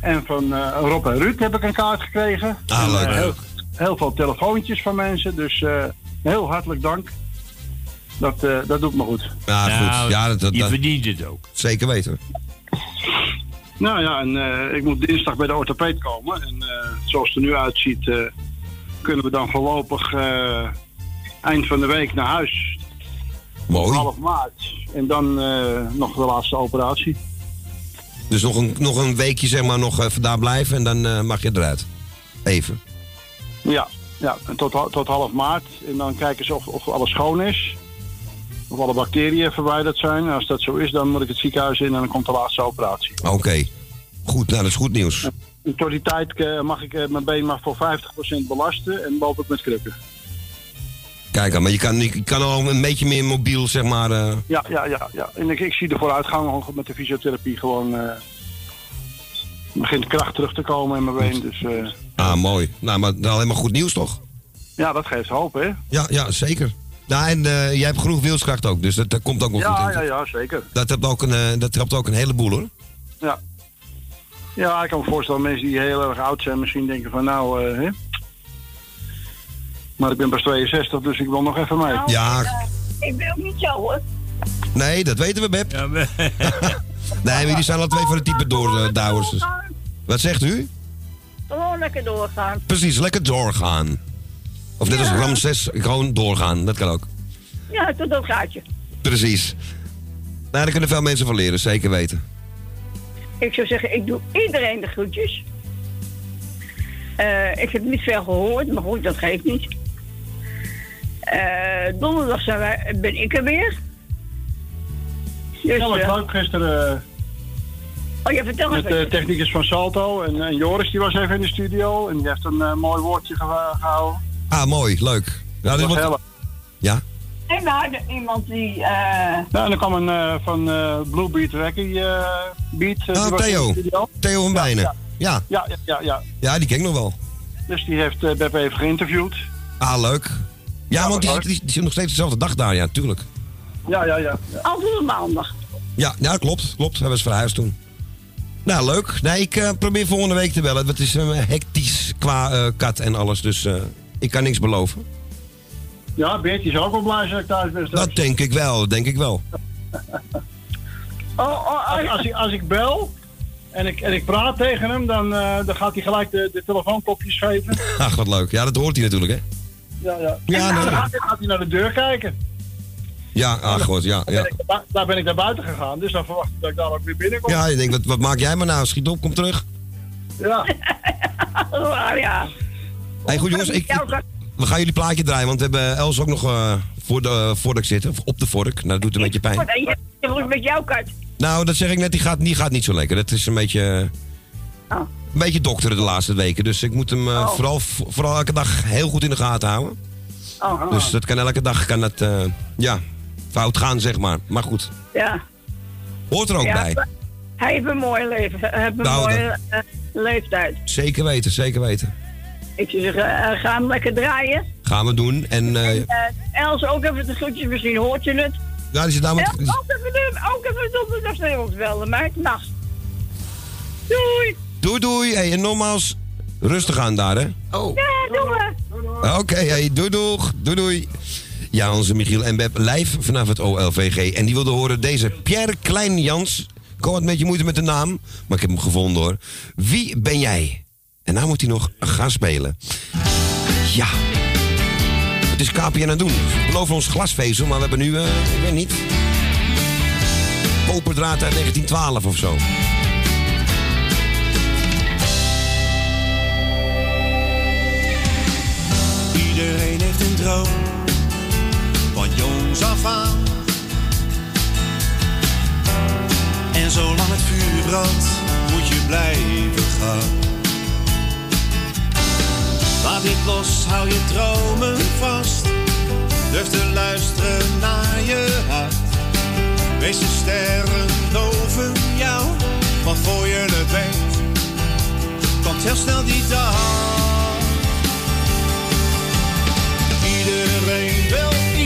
En van eh, Rob en Ruud heb ik een kaart gekregen. Ah, leuk. eh, heel, heel veel telefoontjes van mensen. Dus eh, heel hartelijk dank. Dat, eh, dat doet me goed. Ja, Nou, goed. Ja, dat, dat, je verdient het ook. Zeker weten. Nou ja, en eh, ik moet dinsdag bij de orthopeed komen. En eh, zoals het er nu uitziet, eh, kunnen we dan voorlopig eh, eind van de week naar huis. Mooi. Half maart. En dan eh, nog de laatste operatie. Dus nog een, nog een weekje zeg maar nog even daar blijven en dan eh, mag je eruit. Even. Ja, ja tot, tot half maart. En dan kijken ze of, of alles schoon is. Of alle bacteriën verwijderd zijn. En als dat zo is, dan moet ik het ziekenhuis in en dan komt de laatste operatie. Oké. Goed, nou dat is goed nieuws. En tot die tijd mag ik eh, mijn been maar voor 50% belasten en loop ik met krukken. Kijk maar je kan, je kan al een beetje meer mobiel zeg maar. eh, Ja, ja, ja. ja. En ik, ik zie de vooruitgang met de fysiotherapie gewoon. eh begint kracht terug te komen in mijn been. Dus eh, Ah, mooi. Nou, maar alleen maar goed nieuws toch? ja, dat geeft hoop, hè? Ja, ja zeker. Nou, en jij hebt genoeg wilskracht ook, dus dat, dat komt ook wel goed. Ja, denk ja, ik. ja, zeker. Dat, helpt ook een, dat helpt ook een heleboel hoor. Ja. Ja, ik kan me voorstellen, mensen die heel erg oud zijn, misschien denken van nou, hè? Maar ik ben pas 62, dus ik wil nog even mee. Ja, Ik ben ook niet zo hoor. nee, dat weten we, Beb. *laughs* nee, maar die zijn al twee van de type doordouwers. Dus. Wat zegt u? Gewoon lekker doorgaan. Precies, lekker doorgaan. Of net als Ja. Ramses, gewoon doorgaan. Dat kan ook. Ja, tot dat gaatje. Precies. Nou, daar kunnen veel mensen van leren, zeker weten. Ik zou zeggen, ik doe iedereen de groetjes. Eh, ik heb niet veel gehoord, maar goed, dat geeft niet. Eh, donderdag zijn wij, ben ik er weer. Dus, Ja, wat eh, leuk gisteren oh, ja, vertel eh, eens. met de technicus van Salto. En, en Joris die was even in de studio en die heeft een eh, mooi woordje geha- gehouden. Ah, mooi, leuk. Nou, dit Dat was Ja? En we hadden iemand die... eh, Ja, en dan kwam een eh, van eh Wacky eh Beat. eh, Ah, was in de Theo. studio. Theo van Bijnen. Ja. Ja. Ja, ja, ja, ja. ja, die ken ik nog wel. Dus die heeft eh Beb even geïnterviewd. Ah, leuk. Ja, want die, zit- die, die zit nog steeds dezelfde dag daar, ja, tuurlijk. Ja, ja, ja. Altijd op maandag. Ja, ja klopt, klopt. Hij was verhuisd toen. Nou, leuk. Nee, ik eh, probeer volgende week te bellen. Het is uh, hectisch qua eh, kat en alles, dus eh, ik kan niks beloven. Ja, Beertje is ook wel blij als ik thuis ben. straks. Dat denk ik wel, denk ik wel. Oh, oh, Als, als, ik, als ik bel en ik, en ik praat tegen hem, dan, eh, dan gaat hij gelijk de, de telefoonkopjes geven. *laughs* Ach, wat leuk. Ja, dat hoort hij natuurlijk, hè? Ja, ja. Ja, en nee. dan gaat, gaat hij naar de deur kijken. Ja, ach, goed, ja. Ja, ik daar ben ik naar buiten gegaan, dus dan verwacht ik dat ik daar ook weer binnenkom. ja je denkt, wat, wat maak jij maar nou? Schiet op, kom terug. Ja. *laughs* Oh, ja. hey, goed jongens, ik, we gaan jullie plaatje draaien, want we hebben Els ook nog eh, voor de vork zitten. Of op de vork. Nou, dat doet een beetje pijn. Wat, en je met jouw kat. Nou, dat zeg ik net, die gaat, die gaat niet zo lekker. Dat is een beetje... Oh. Een beetje dokteren de laatste weken. Dus ik moet hem eh, vooral, vooral elke dag heel goed in de gaten houden. Oh. Dus dat kan elke dag kan het, eh, ja, fout gaan, zeg maar. Maar goed, Ja. hoort er ook Ja, bij. maar Hij heeft een mooi leven. Hij heeft een Nou, mooie eh, leeftijd. Zeker weten, zeker weten. Ik zou zeggen, ga hem lekker draaien. Gaan we doen. En Els ook even de groetjes, misschien hoort je het. ja, die zit. Els, ook even, de, ook even donderdag bellen, meid. Nacht. Doei. Doei doei. Hey, en nogmaals, rustig aan daar, hè. Oh. Ja, doe maar. Oké, hey, doei doeg. Doei doei. Ja, onze Michiel en Beb live vanaf het OLVG. En die wilde horen deze Pierre Klein-Jans. Ik had een beetje moeite met de naam, maar ik heb hem gevonden hoor. Wie ben jij? En nou moet hij nog gaan spelen. Ja. Het is KPN aan het doen. We beloven ons glasvezel, maar we hebben nu, eh, ik weet niet... Koperdraad uit 1912 of zo. Iedereen heeft een droom, van jongs af aan. En zolang het vuur brandt, moet je blijven gaan. Laat niet los, hou je dromen vast. Durf te luisteren naar je hart. Wees de sterren boven jou, want voor je het weet, komt heel snel die dag. Iedereen wil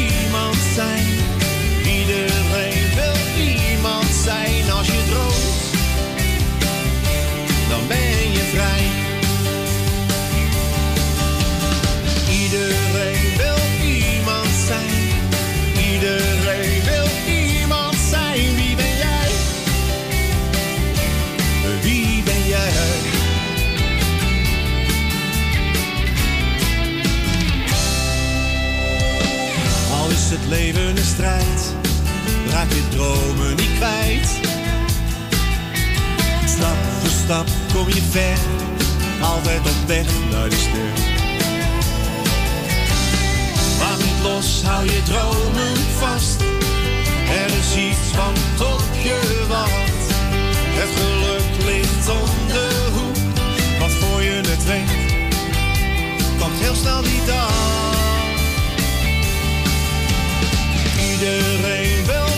strijd raak je dromen niet kwijt. Stap voor stap kom je ver, altijd op weg naar de ster. Laat niet los, hou je dromen vast. Er is iets wat op je wacht. Het geluk ligt om de hoek, wat voor je het weet, komt heel snel die dag. Iedereen wil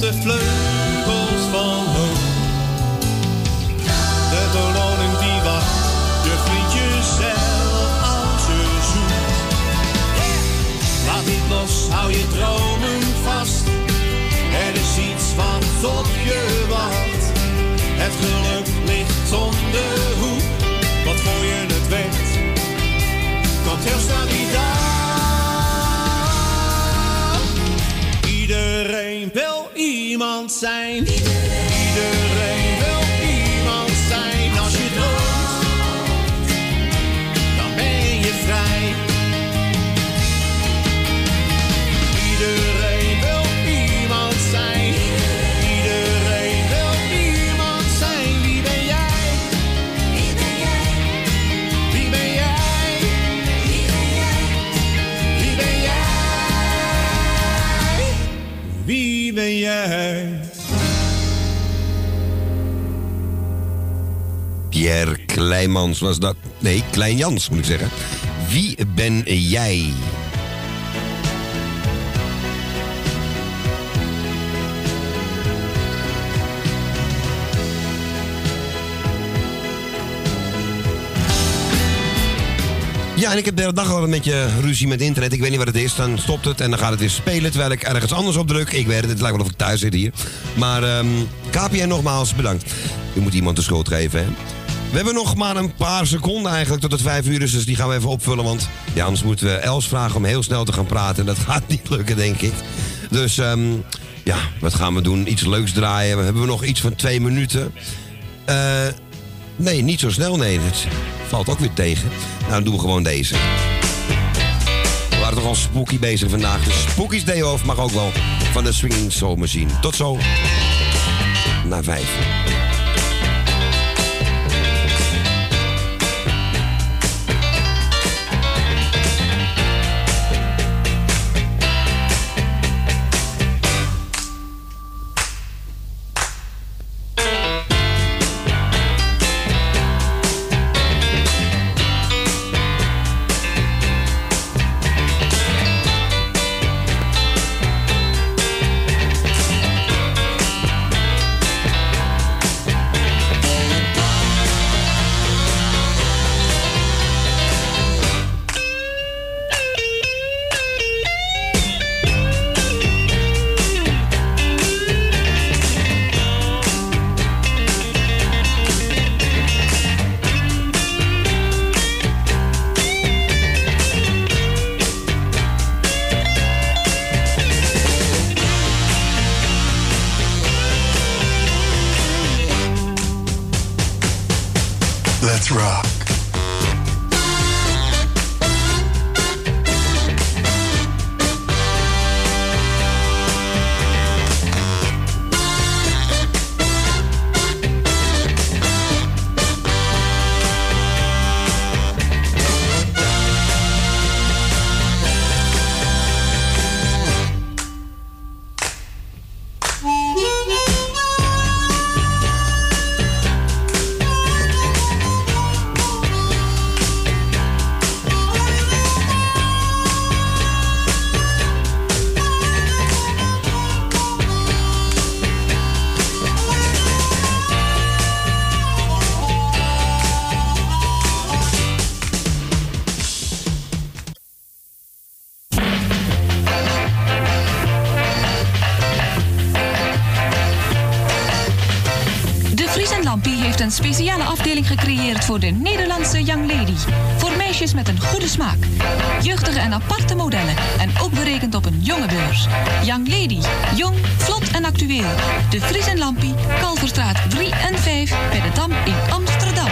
de vleugels iemand Pierre Kleinmans was dat. Nee, Klein Jans moet ik zeggen. Wie ben jij? Ja, en ik heb de hele dag al een beetje ruzie met internet. Ik weet niet wat het is. Dan stopt het en dan gaat het weer spelen terwijl ik ergens anders op druk. Ik weet het, het lijkt wel of ik thuis zit hier. Maar ehm KPN nogmaals, bedankt. U moet iemand de schuld geven, hè. We hebben nog maar een paar seconden eigenlijk tot het vijf uur is. Dus die gaan we even opvullen. Want ja, anders moeten we Els vragen om heel snel te gaan praten. En dat *laughs* gaat niet lukken, denk ik. Dus ehm, ja, wat gaan we doen? Iets leuks draaien. We hebben nog iets van twee minuten. Eh, nee, niet zo snel. Nee, dat valt ook weer tegen. Nou, dan doen we gewoon deze. We waren toch al spooky bezig vandaag. Dus Spooky's Day Off mag ook wel van de Swinging Soul Machine. Tot zo. Na vijf. Een speciale afdeling gecreëerd voor de Nederlandse Young Lady. Voor meisjes met een goede smaak. Jeugdige en aparte modellen en ook berekend op een jonge beurs. Young Lady, jong, vlot en actueel. De Vries en Lampie, Kalverstraat 3 en 5 bij de Dam in Amsterdam.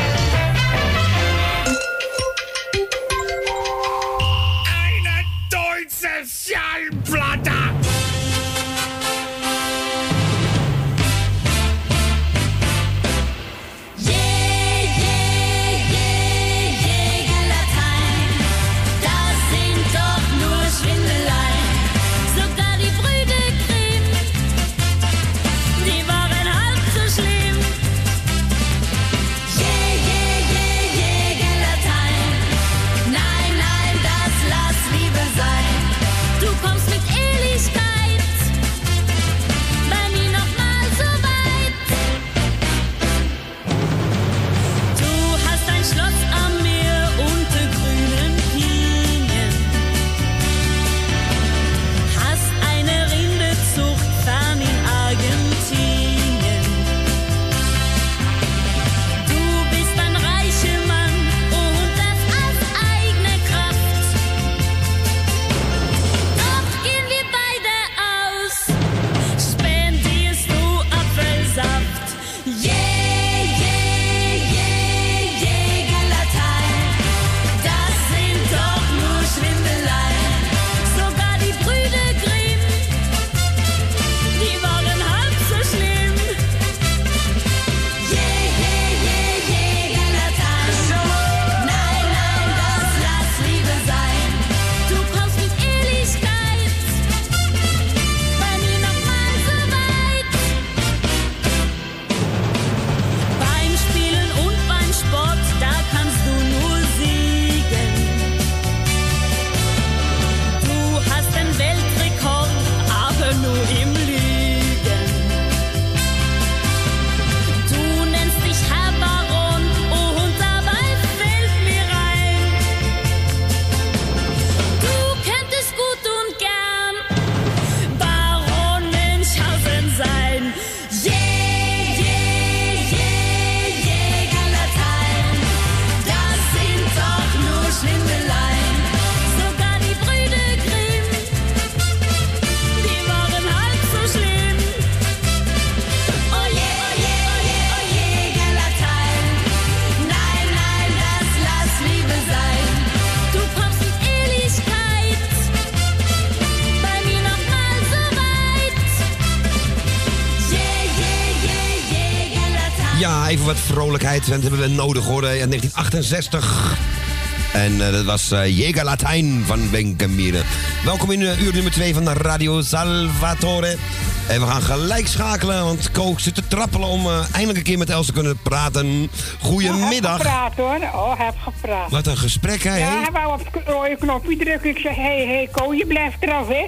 Vrolijkheid. Dat hebben we nodig hoor. eh, In 1968. En eh, dat was eh Jäger Latijn van Benkemire. Welkom in uur nummer 2 van de Radio Salvatore. En we gaan gelijk schakelen, want Kook zit te trappelen om eindelijk een keer met Els te kunnen praten. Goedemiddag. Heb gepraat hoor. Oh, heb gepraat. Wat een gesprek, hè? Ja, hij wou op het rode knopje drukken. Ik zeg, hé, hey, hey, Ko, je blijft eraf, hè?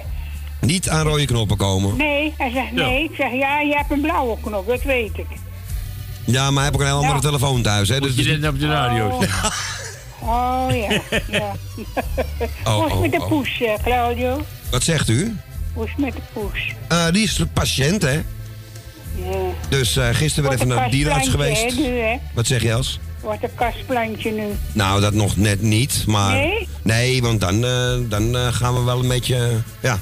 Niet aan rode knoppen komen. Nee. Hij zegt, nee. Ik zeg, ja, je hebt een blauwe knop, dat weet ik. Ja, maar hij heeft ook een heel andere Ja. telefoon thuis, hè? Dus, je net op de radio Oh. Oh, ja. ja. Oh, Hoe is het met de oh, oh. poes, eh, Claudio? Wat zegt u? Hoe is het met de poes? Eh, die is patiënt, hè? Ja. Dus eh, gisteren weer Wordt even een naar de dierenarts kastplantje, geweest. hè, nu, hè? Wat zeg je, Els? Wordt een kastplantje nu. Nou, dat nog net niet, maar... Nee? Nee, want dan, eh, dan eh, gaan we wel een beetje... eh, ja.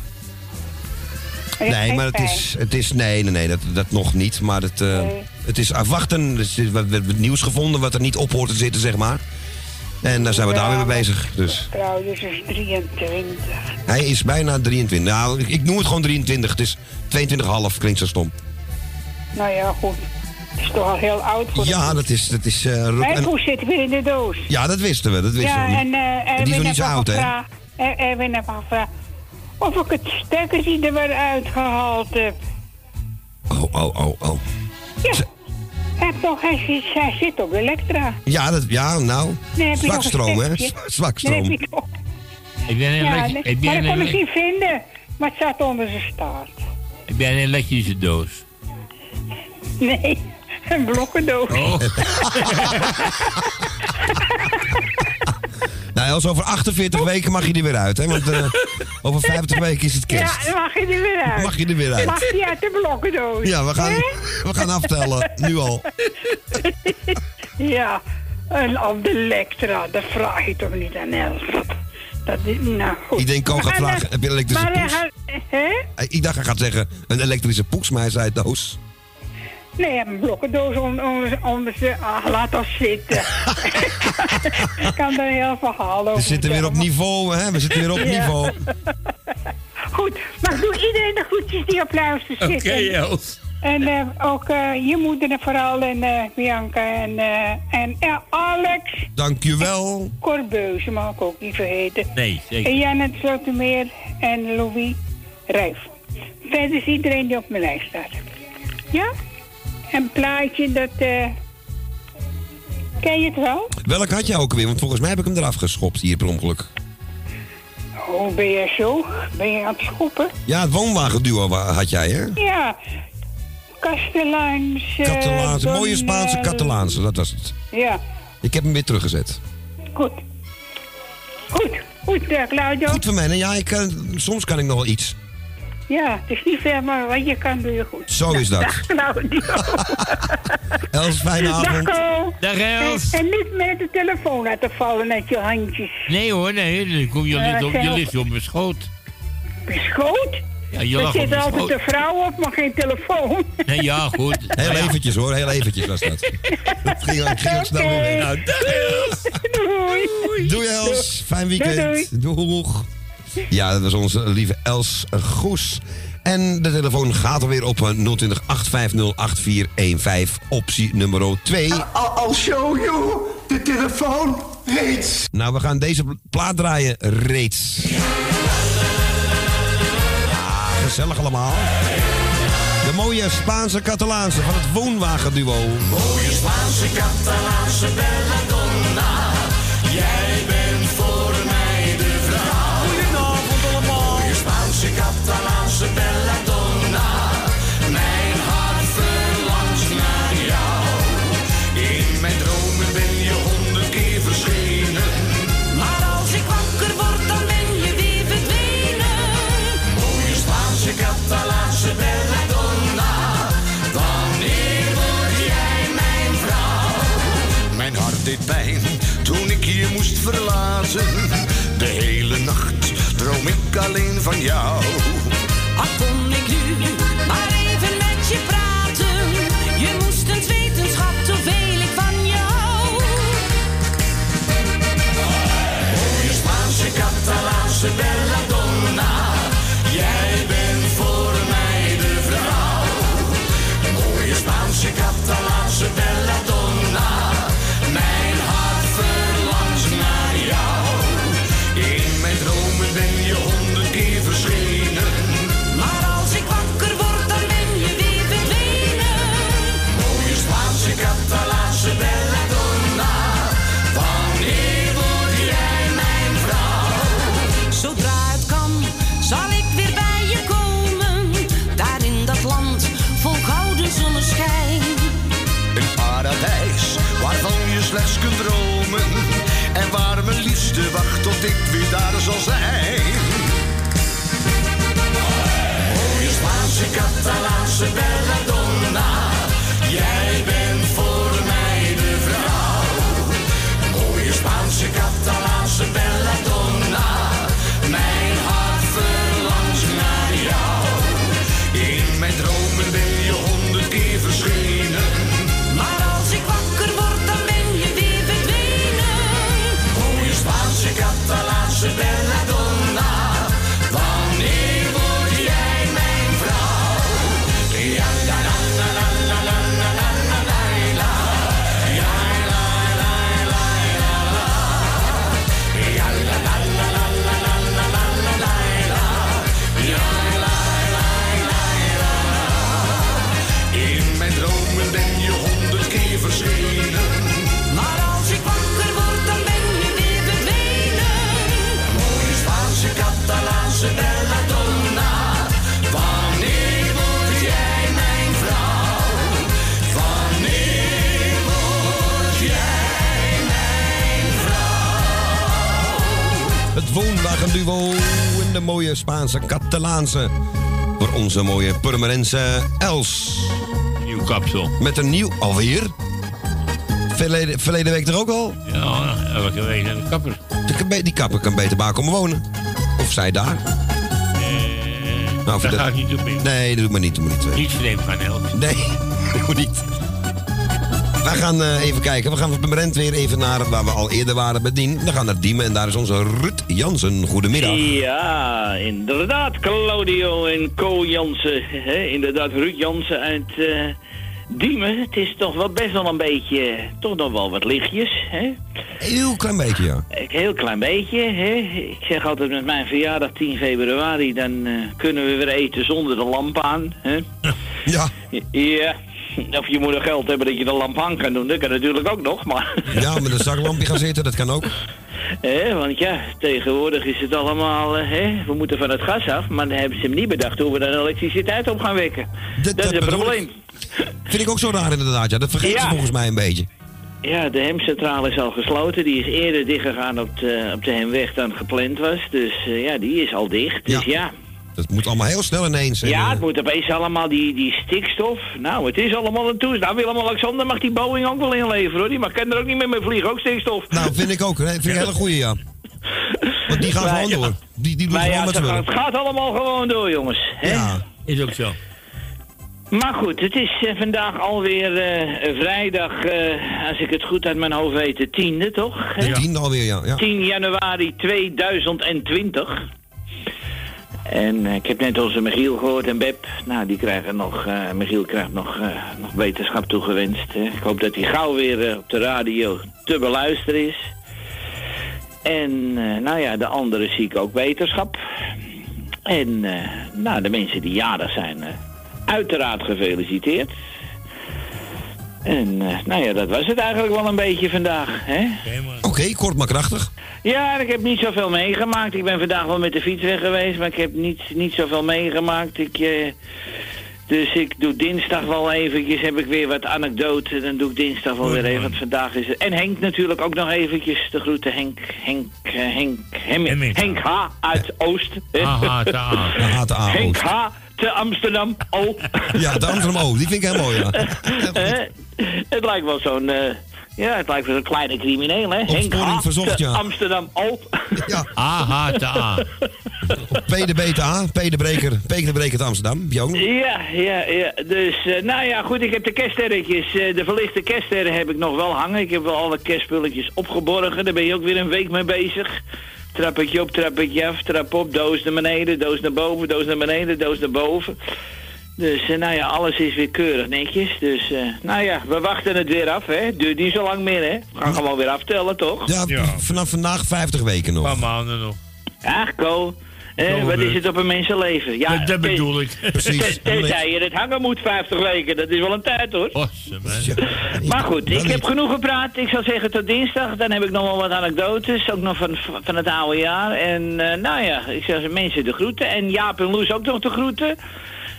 Heeft Nee, geen maar het pijn. is, het is... Nee, nee, nee, dat, dat nog niet. Maar het, eh, Nee. Het is afwachten. Er is wat, wat, wat nieuws gevonden wat er niet op hoort te zitten, zeg maar. En daar zijn we Ja, daar weer mee bezig. Dus Claudio is 23. hij is bijna 23. Nou, ik, ik noem het gewoon 23. Het is 22,5, klinkt zo stom. Nou ja, goed. Het is toch al heel oud voor Ja, dat is... Dat is eh, roep- Mijn en- poes zit weer in de doos. ja, dat wisten we. Dat wisten ja, we. en eh En die is nog niet zo oud, hè? Er- Erwin heeft al gevraagd of ik het stekkertje er weer uitgehaald heb. Oh, oh, oh, oh. Ja. Toch, hij, zit, hij zit op Elektra. Ja, dat, ja nou. Een Zwakstroom, hè? *laughs* Zwakstroom. Heb jij een, Ja, nee, heb maar jij dat kon ik niet vinden. Maar het zat onder zijn staart. heb jij een elektrische doos? Nee, *laughs* een blokkendoos. Oh. *laughs* Nou, als over 48 weken mag je er weer uit, hè? Want eh, over 50 weken is het kerst. Ja, dan mag je er weer uit. Mag je er weer uit. Mag je uit de blokkendoos. Ja, we gaan, we gaan aftellen, nu al. *laughs* ja, en op de Elektra, dat vraag je toch niet aan Els. Dat is, nou goed. Ik denk, Ko gaat vragen, heb je een elektrische maar, poes? hè? Ik dacht, hij gaat zeggen, een elektrische poes, maar hij zei doos. Nee, een blokkendoos zijn... Ah, laat dat zitten. *laughs* Ik kan er een heel verhaal over We zitten weer op niveau, hè? We zitten weer op Ja. niveau. *laughs* Goed, maar doe iedereen de groetjes die op luister Oké, zitten. Els. En eh, ook eh, je moeder en vooral en eh, Bianca en, eh, en Alex Dankjewel. Corbeuze, mag ik ook niet vergeten. Nee, zeker. En Janet Slotermeer en Louis Rijf. Verder is iedereen die op mijn lijst staat. Ja? Een plaatje dat... eh ken je het wel? Welk had jij ook weer? Want volgens mij heb ik hem eraf geschopt hier per ongeluk. Oh, ben je zo? Ben je aan het schoppen? Ja, het woonwagenduo wa- had jij, hè? Ja. Kastelaans. eh, Catalaanse, mooie Spaanse eh, Catalaanse, dat was het. Ja, Ik heb hem weer teruggezet. goed. Goed, goed, Claudio. Goed voor mij, hè? Ja, ik, soms kan ik nog wel iets. Ja, het is niet ver, maar wat je kan doe je goed. Zo is dat. *laughs* Dag, Claudio. *laughs* Els, fijne Dag, avond. Ko. Dag, Els. En, en niet met de telefoon laten vallen uit je handjes. Nee hoor, nee, dan kom je, ligt op, je ligt op mijn schoot. Schoot? Ja, je er zit altijd schoot. een vrouw op, maar geen telefoon. Nee, ja, goed. *laughs* Heel Ja. eventjes hoor, heel eventjes was dat. Dat ging, ging ook snel door. Nou, dag, Els. Doei. Doei Els, fijn weekend. Doeg. Ja, dat was onze lieve Els Goes. En de telefoon gaat alweer op eh, 020 850 8415, optie nummer 2. I'll show you de telefoon reeds. Nou, we gaan deze plaat draaien reeds. Ja, gezellig allemaal. De mooie Spaanse Catalaanse van het woonwagenduo. Mooie Spaanse Catalaanse belladonna. Spaanse Catalaanse. Voor onze mooie Purmerense Els. Nieuw kapsel. Met een nieuw, alweer? Verleden, verleden week er ook al? Ja, elke week de kapper. Die, kapper kan beter bij komen wonen. Of zij daar. Nou, dat niet Pim. Nee, dat doe maar niet. Doe maar niet. Niet vreemd gaan helpen. Nee, *laughs* doe niet. Wij gaan eh, even kijken. We gaan van Rent weer even naar waar we al eerder waren bij Dien. We gaan naar Diemen en daar is onze Ruud Jansen. Goedemiddag. Ja, inderdaad, Claudio en Co Jansen. Inderdaad, Ruud Jansen uit eh, Diemen. Het is toch wel best wel een beetje, toch nog wel wat lichtjes. Hè? Heel klein beetje, ja. Een heel klein beetje. Hè? Ik zeg altijd met mijn verjaardag 10 februari, dan eh, kunnen we weer eten zonder de lamp aan. Hè? Ja. Ja. *laughs* Of je moet er geld hebben dat je de lamp aan kan doen. Dat kan natuurlijk ook nog, maar... Ja, met een zaklampje gaan zitten, dat kan ook. *laughs* Hè, want ja, tegenwoordig is het allemaal, eh, hè, we moeten van het gas af, maar dan hebben ze hem niet bedacht hoe we dan elektriciteit op gaan wekken. Dat, is het probleem. Vind ik ook zo raar inderdaad. Ja, dat vergeet Ja. ze volgens mij een beetje. Ja, de hemcentrale is al gesloten. Die is eerder dichtgegaan op de, op de hemweg dan gepland was. Dus eh, ja, die is al dicht. Dus ja. Dat moet allemaal heel snel ineens. En, Ja, het moet opeens allemaal die, die stikstof. Nou, het is allemaal een toestand. Nou, Willem-Alexander mag die Boeing ook wel inleveren, hoor. Die mag, kan er ook niet meer mee vliegen, ook stikstof. Nou, vind ik ook. hè. Vind ik een hele goeie, ja. Want die gaan Maar gewoon ja. door. Die, die Maar gewoon ja, het, willen. het gaat allemaal gewoon door, jongens. Hè? Ja. Is ook zo. Maar goed, het is eh, vandaag alweer eh, vrijdag, eh, als ik het goed uit mijn hoofd weet, de tiende, toch? De tiende alweer, ja. ja. 10 januari 2020. En eh, ik heb net onze Michiel gehoord en Beb. Nou, die krijgen nog, eh, Michiel krijgt nog, eh, nog wetenschap toegewenst. Hè. Ik hoop dat hij gauw weer op de radio te beluisteren is. En nou ja, de anderen zie ik ook wetenschap. En nou, de mensen die jarig zijn, uiteraard gefeliciteerd. En eh, nou ja, dat was het eigenlijk wel een beetje vandaag. Hè? Oké, kort maar krachtig. Ja, ik heb niet zoveel meegemaakt. Ik ben vandaag wel met de fiets weg geweest, maar ik heb niet, niet zoveel meegemaakt. Ik, eh, dus ik doe dinsdag wel eventjes, heb ik weer wat anekdoten. Dan doe ik dinsdag wel weer even, want vandaag is het... En Henk natuurlijk ook nog eventjes, de groeten Henk, Henk, eh, Henk, Hemming, *laughs* Henk H. uit Oost. H, Henk. H. te Amsterdam, oh. *laughs* Ja, de Amsterdam O, die vind ik heel mooi, ja. *laughs* Het lijkt wel zo'n... eh, ja, het lijkt wel zo'n kleine crimineel, hè? Henk Opsporing H. verzocht, te ja. Amsterdam, oh. Ja. *laughs* AH te A. P de B te A, P de Breker, P de Breker te Amsterdam. Ja, ja, ja. Dus, eh, nou ja, goed, ik heb de kerststerretjes, eh, de verlichte kerststerren heb ik nog wel hangen. Ik heb wel alle kerstspulletjes opgeborgen, daar ben je ook weer een week mee bezig. Trappetje op, trappetje af, trap op, doos naar beneden, doos naar boven, doos naar beneden, doos naar boven. Dus, eh, nou ja, alles is weer keurig netjes. Dus, eh, nou ja, we wachten het weer af, hè. Duurt niet zo lang meer, hè. We gaan gewoon weer aftellen, toch? Ja, vanaf vandaag 50 weken nog. Een paar maanden nog. Ach, Ko. Eh, wat is het op een mensenleven? Ja, Dat- bedoel ik. Precies. ten- Tenzij je het hangen moet 50 weken. Dat is wel een tijd hoor. Maar goed, ik heb genoeg gepraat. Ik zou zeggen tot dinsdag. Dan heb ik nog wel wat anekdotes. Ook nog van, van het oude jaar. En eh, nou ja, ik zou mensen de groeten. En Jaap en Loes ook nog de groeten.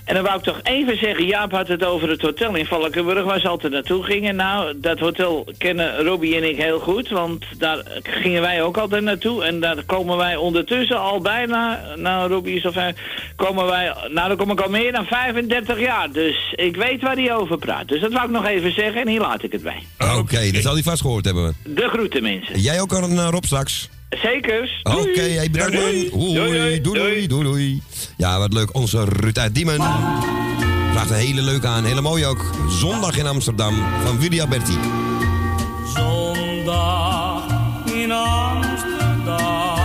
En dan wou ik toch even zeggen, Jaap had het over het hotel in Valkenburg waar ze altijd naartoe gingen. Nou, dat hotel kennen Robbie en ik heel goed, want daar gingen wij ook altijd naartoe. En daar komen wij ondertussen al bijna, nou Robbie is al vijf, komen wij, nou dan kom ik al meer dan 35 jaar. Dus ik weet waar hij over praat. Dus dat wou ik nog even zeggen en hier laat ik het bij. Oké, dat zal hij vast gehoord hebben. De groeten mensen. Jij ook aan eh, Rob straks? Zekers. Oké, hey, bedankt man. Doei, doei, doei, doei, doei. Ja, wat leuk. Onze Ruud uit Diemen. Vraagt een hele leuke aan. Hele mooi ook. Zondag in Amsterdam van Willy Alberti. Zondag in Amsterdam.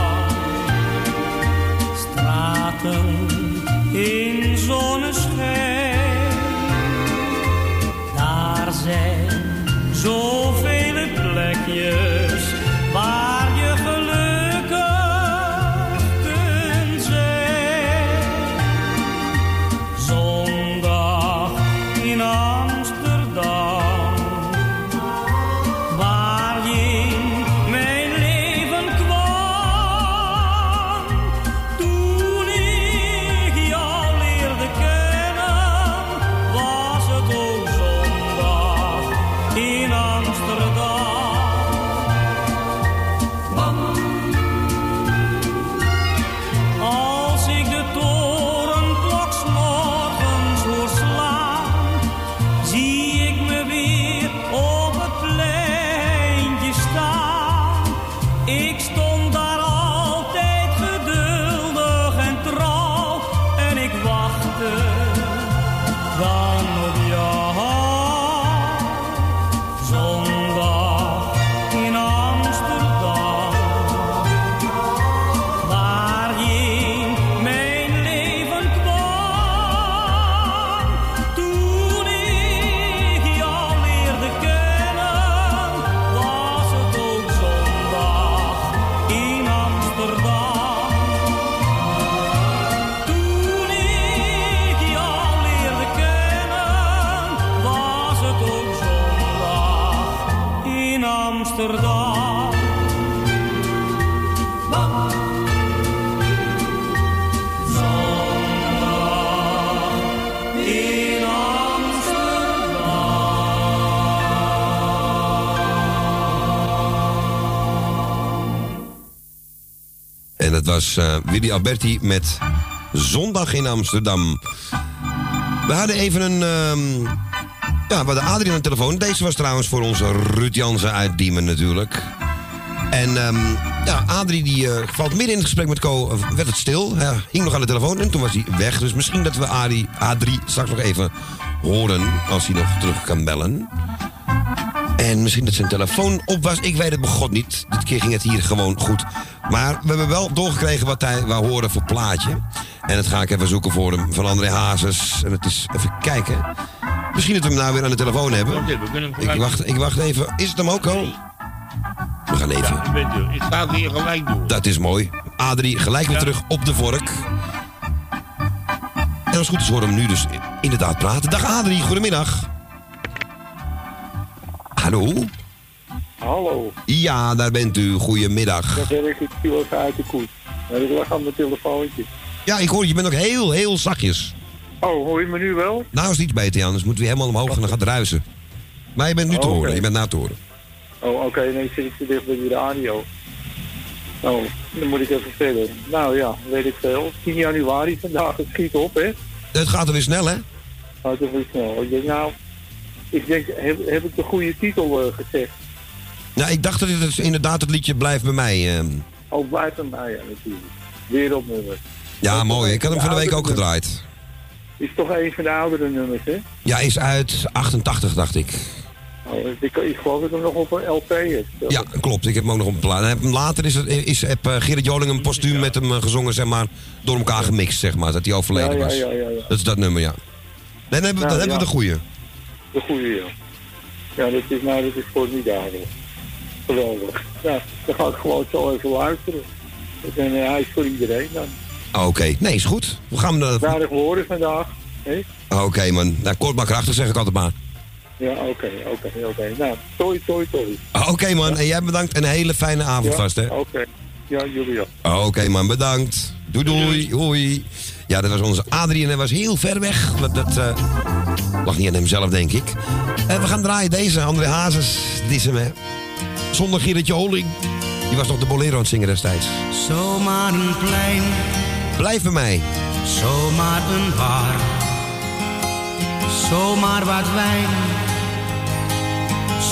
Straten in zonneschijn. Daar zijn zoveel eh, Willy Alberti met Zondag in Amsterdam. We hadden even een... ehm, ja, we hadden Adrie aan de telefoon. Deze was trouwens voor onze Ruud Jansen uit Diemen natuurlijk. En ehm, ja, Adrie die eh, valt midden in het gesprek met Co. eh, werd het stil. Hij hing nog aan de telefoon en toen was hij weg. Dus misschien dat we Adrie, Adrie straks nog even horen als hij nog terug kan bellen. En misschien dat zijn telefoon op was. Ik weet het begot niet. Dit keer ging het hier gewoon goed. Maar we hebben wel doorgekregen wat hij wou horen voor plaatje. En dat ga ik even zoeken voor hem. Van André Hazes. En het is even kijken. Misschien dat we hem nou weer aan de telefoon hebben. Ik wacht, ik wacht even. Is het hem ook al? We gaan even. Het. Hier gelijk door. Dat is mooi. Adrie, gelijk weer terug op de vork. En als het goed is horen we hem nu dus inderdaad praten. Dag Adrie, goedemiddag. Hallo? Hallo, Ja, daar bent u. Goedemiddag. dat werk ik viel even uit de koets. Ik lag aan mijn telefoontje. Ja, ik hoor, je bent ook heel, heel zachtjes. Oh, hoor je me nu wel? Nou is het iets beter, Jan. Dus moeten we helemaal omhoog en dan gaat het ruisen. Maar je bent nu te Oh, horen. Je bent na te horen. Oh, oké, nee, zit ik te dicht bij die radio. Oh, dan moet ik even verder. Nou ja, weet ik veel. 10 januari vandaag, het schiet op, hè? Het gaat er weer snel, hè? Gaat er weer snel. Ik denk, nou, ik denk, heb, heb ik de goede titel eh, gezegd? Nou, ik dacht dat het inderdaad het liedje Blijf bij mij. ehm. Oh, blijf bij mij, ja, natuurlijk. Wereldnummer. Ja, mooi. Ik had hem van de week ook gedraaid. Is toch een van de oudere nummers, hè? Ja, is uit 88, dacht ik. Oh, ik, ik geloof dat ik hem nog op een LP heb. Ja, klopt. Ik heb hem ook nog op een plaat. Later is, het, is heb, eh, Gerrit Joling een postuum met hem eh, gezongen, zeg maar, door elkaar gemixt, zeg maar, dat hij overleden Ja, ja, was. ja, ja, ja. Dat is dat nummer, ja. Dan hebben, we- Nou, dan hebben we de goeie. De goede, ja. Ja, dat is, nou, dat is formidabel. Geweldig. Ja, dan ga ik gewoon zo even luisteren. En eh, hij is voor iedereen dan. Ah, Oké, nee, is goed. We gaan hem... eh, Aardig horen vandaag. hè? Oké, man. Nou, kort maar krachtig, zeg ik altijd maar. Ja, oké, oké, oké. Nou, toi, toi, toi. Ah, Oké, man. En jij bedankt. En een hele fijne avond Ja, vast, hè? Oké. Ja, jullie ook. Ah, Oké, man. Bedankt. Doei, doei. Hoi. Ja, dat was onze Adrie en hij was heel ver weg. Dat, eh, lag niet aan hemzelf, denk ik. En we gaan draaien deze. André Hazes. Die is hem, hè. Zonder Gerritje Holing. Die was nog de bolero aan het zingen destijds. Zomaar een plein, Blijf bij mij. zomaar een bar. Zomaar wat wijn,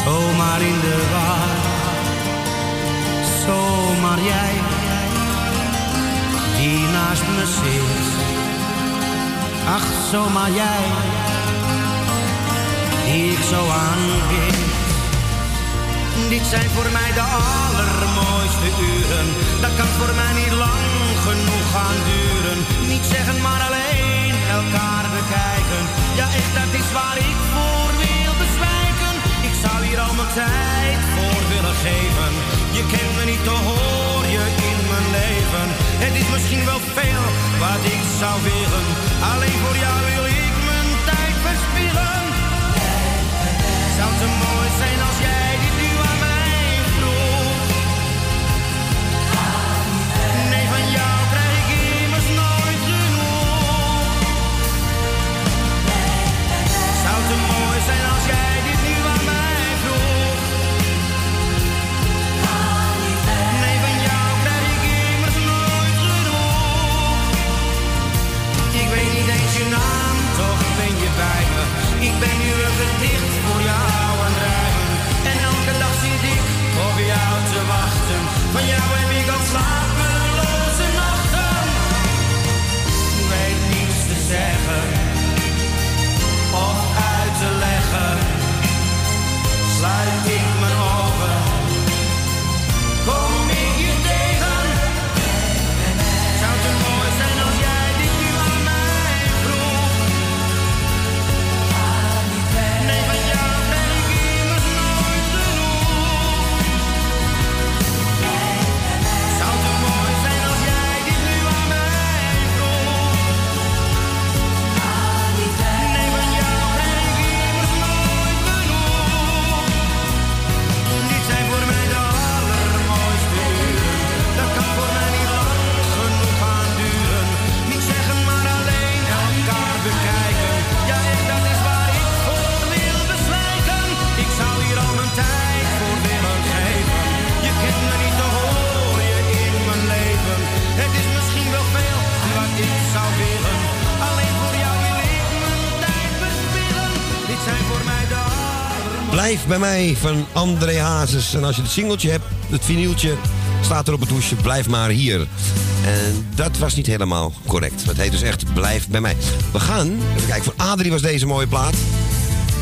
zomaar in de war. Zomaar jij, die naast me zit. Ach, zomaar jij, die ik zo aanbid. Dit zijn voor mij de allermooiste uren. Dat kan voor mij niet lang genoeg gaan duren. Niet zeggen, maar alleen elkaar bekijken. Ja, echt, dat is waar ik voor wil bezwijken. Ik zou hier al mijn tijd voor willen geven. Je kent me niet, toch hoor je in mijn leven. Het is misschien wel veel wat ik zou willen. Alleen voor jou wil ik mijn tijd verspillen. Zou zo mooi zijn als jij En als jij die nu aan mij vroeg, ga. Nee, van jou krijg ik immers nooit geroepen. Ik weet niet eens je naam, toch ben je bij me. Ik ben nu een verdicht voor jou aan het rijmen. En elke dag zit ik op jou te wachten. Van jou heb ik al slapen. sla ik me over. Blijf bij mij van André Hazes. En als je het singeltje hebt, het vinyltje, staat er op het hoesje. Blijf maar hier. En dat was niet helemaal correct. Het heet dus echt Blijf bij mij. We gaan, even kijken, voor Adrie was deze mooie plaat.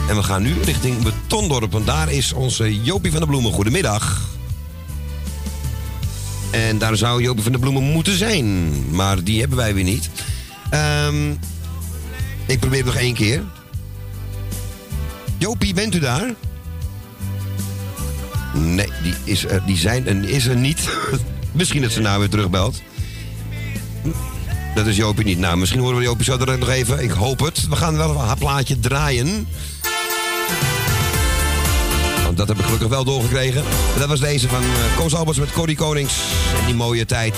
En we gaan nu richting Betondorp. Want daar is onze Jopie van de Bloemen. Goedemiddag. En daar zou Jopie van de Bloemen moeten zijn. Maar die hebben wij weer niet. Ehm, ik probeer het nog één keer. Jopie, bent u daar? Nee, die is er, die zijn, en is er niet. *laughs* misschien dat ze nou weer terugbelt. Dat is Jopie niet. Nou, misschien horen we Jopie zo direct nog even. Ik hoop het. We gaan wel haar plaatje draaien. Want dat heb ik gelukkig wel doorgekregen. En dat was deze van uh, Koos Alberts met Corrie Konings. En die mooie tijd.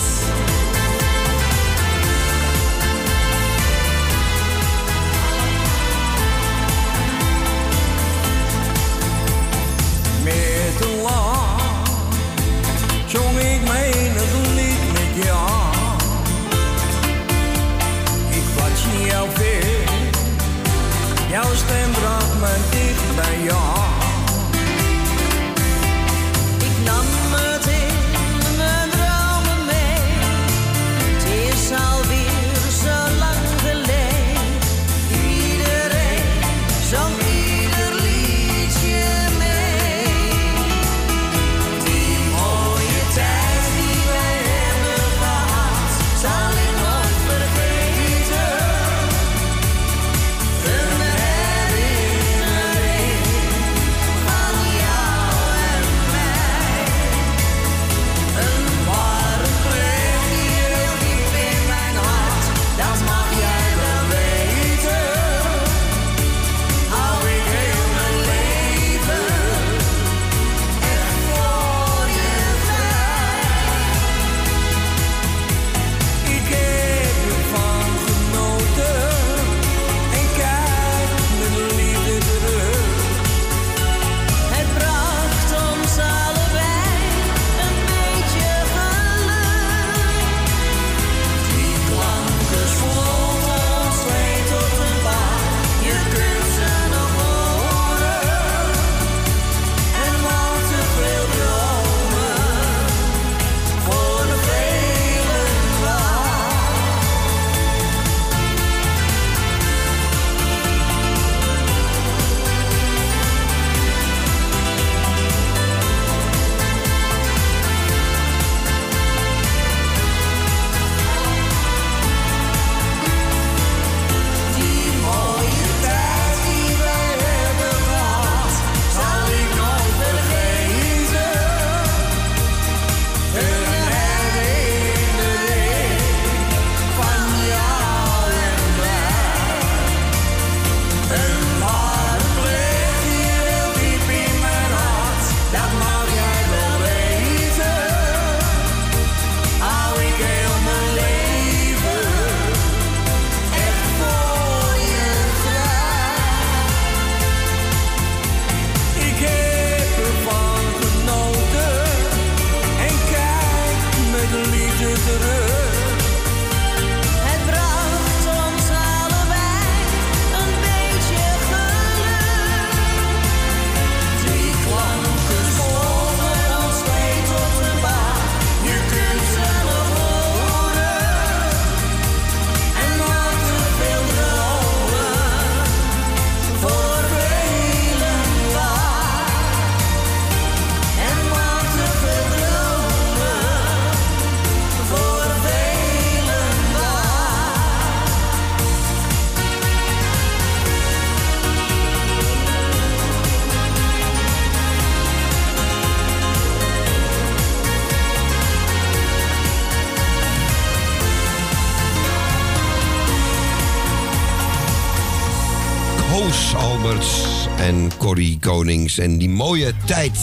Corrie Konings. En die mooie tijd.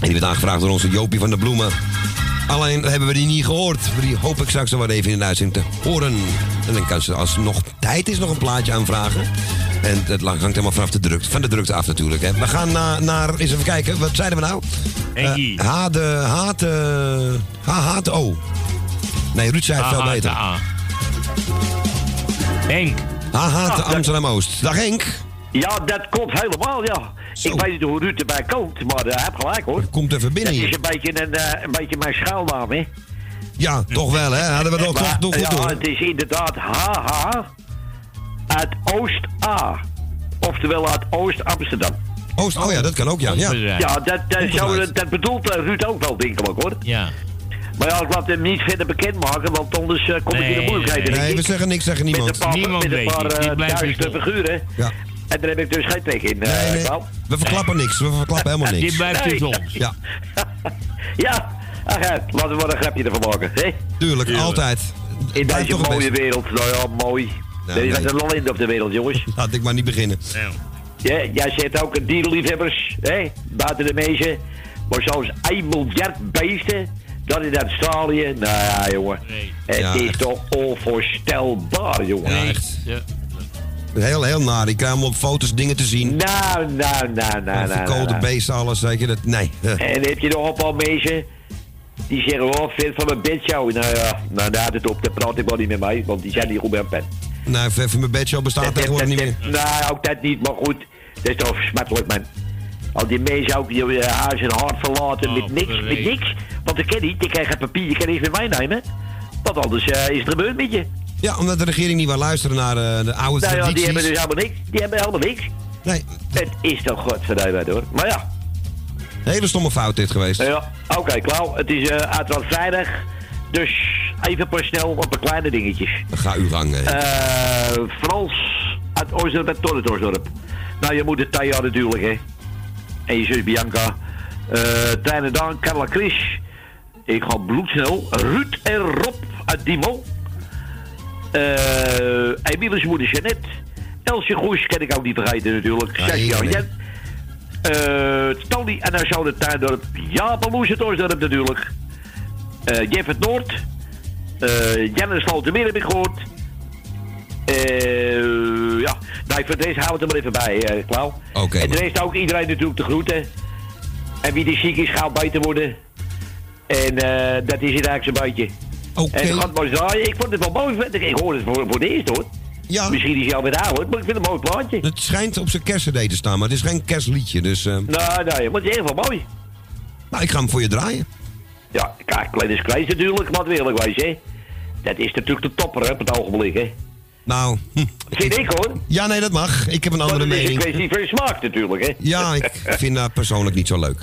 En die werd aangevraagd door onze Jopie van de Bloemen. Alleen hebben we die niet gehoord. Maar die hoop ik straks nog wel even in de uitzending te horen. En dan kan ze, als er nog tijd is, nog een plaatje aanvragen. En dat hangt helemaal vanaf de drukte, van de drukte af natuurlijk. Hè. We gaan naar, naar, eens even kijken, wat zeiden we nou? Henkie. Eh, Hade, Hate, ha, Hate, O. Nee, Ruud zei het veel beter. Henk. Ha, Hate, Ah, dat- Amsterdam-Oost. Dag Henk. Ja, dat klopt helemaal, ja. Ik weet niet hoe Ruud erbij komt, maar eh, hij heeft gelijk hoor. Komt even binnen Dat is een beetje, een, eh, een beetje mijn schuilnaam, hè. Ja, toch wel, hè? Hadden we toch, toch, toch goed ja, door. het is inderdaad HH uit Oost-A. Oftewel uit Oost-Amsterdam. Oost, oh ja, dat kan ook, ja. Ja, Ja, dat, dat, zo, dat bedoelt eh, Ruud ook wel, denk ik hoor. Ja. Maar ja, ik laat hem niet verder bekendmaken, want anders eh, kom ik in de Nee, moeilijkheden. nee, denk we zeggen niks tegen niemand. Met een paar, Niemand met een weet paar Dit blijft duizenden figuren. Ja. En daar heb ik dus geen trek in. eh, Nee, nee. We verklappen niks. We verklappen helemaal niks. Dit blijft Nee. tussen ons. Ja, *laughs* Ja, ach, ja, laten we maar een grapje ervan maken. Hè? tuurlijk, altijd. In Blijf deze mooie wereld. Nou ja, mooi. Nou, er is nee. een lol in op de wereld, jongens. Laat ik maar niet beginnen. Ja, jij zet ook dierenliefhebbers, hè? Buiten de meesten. Maar zoals 1 miljard beesten, dat in Australië. Nou ja, jongen. Het Ja, is echt. toch onvoorstelbaar, jongen. Ja, echt. Ja. Heel, heel naar. Ik krijg hem op foto's dingen te zien. Nou, nou, nou, nou, nou. Verkoolde nou. beesten, alles, weet je. Dat, nee. *laughs* En heb je nog een paar mensen die zeggen, oh, vind van mijn bedshow. Nou ja, nou, daar het op. Daar praat ik wel niet met mij, want die zijn niet goed bij een pen. Nou, even mijn bedshow bestaat tegenwoordig niet meer. Nou, ook dat niet, maar goed. Dat is toch smettelijk, man. Al die mensen ook die uh, huis en hart verlaten met niks, met niks. Want ik ken niet, je krijgt geen papier, je kan niks met mij nemen. Want anders eh, is het gebeurd met je. Ja, omdat de regering niet wil luisteren naar eh, de oude Nou ja, die hebben dus helemaal niks. Die hebben helemaal niks. Nee. Het is toch godverdomme hoor. Maar ja, Hele stomme fout dit geweest. ja oké, Klauw. Het is uh, uiteraard vrijdag. Dus even pas snel op een kleine dingetjes. Ga uw gang. hè. Eh Frans uit Oostdorp en Torretoorsdorp. Nou, je moeder Taya natuurlijk, hè. En je zus Bianca. eh Tijn en Daan, Carla Chris. Ik ga bloedsnel. Ruud en Rob uit Diemel. Eh Emile's moeder Jeannette. Elsje Goes, kan ik ook niet vergeten natuurlijk. Ja, Saskia heerlijk. Jen. Eh Tony en haar zoon het Tuindorp. Jaap en Oostdorp natuurlijk. Eh Jeff het Noord. Eh Jan en Slotermeer heb ik gehoord. Eh ja, nou, voor de rest houden we het er maar even bij, Klauw. Oké, en de rest ook iedereen natuurlijk te groeten. En wie er ziek is, gaat beter worden. En eh, dat is het eigenlijk zo'n beetje. Oké. En het gaat maar draaien. Ik vond het wel mooi. Ik hoor het voor, voor de eerste hoor. Ja. Misschien is hij al weer oud, maar ik vind het een mooi plaatje. Het schijnt op zijn kerstcd te staan, maar het is geen kerstliedje. Dus eh, Nou, nee, maar het is echt wel mooi. nou, ik ga hem voor je draaien. Ja, kijk, Glennis Kleins natuurlijk, maar eerlijk wezen, hè. Dat is natuurlijk de topper, hè, op het ogenblik, hè. Nou, hm. Vind ik, hoor. ja, nee, dat mag. Ik heb een andere Maar het is een mening. kwestie van je smaak, natuurlijk, hè. Ja, ik vind dat persoonlijk niet zo leuk.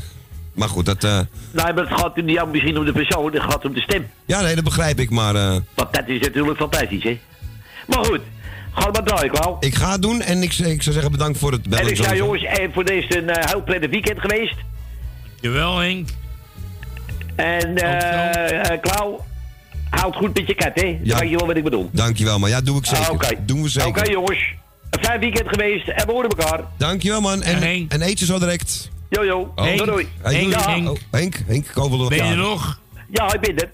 Maar goed, dat... eh, Nee, maar het gaat niet jou misschien om de persoon, het gaat om de stem. ja, nee, dat begrijp ik, maar... eh, Want dat is natuurlijk fantastisch, hè. Maar goed, ga maar draaien, Klauw. ik ga het doen en ik, ik zou zeggen bedankt voor het bellen. En ik sowieso. jongens, eh, voor deze een eh, heel prettig weekend geweest. Jawel, Henk. En, eh Klauw, houd goed met je kat, hè. Dan Ja. weet je wel wat ik bedoel. Dankjewel, man. Ja, doe ik zeker. Ah, Oké. Doen we zeker. Oké, jongens. Een fijn weekend geweest en we horen elkaar. Dankjewel, man. En, Henk. en eet je zo direct. Yo, yo. Oh. Doei. Hey, Henk. Henk. Oh, Henk, Henk, ik hoop wel dat Ben je er ja. nog? Ja, ik ben er.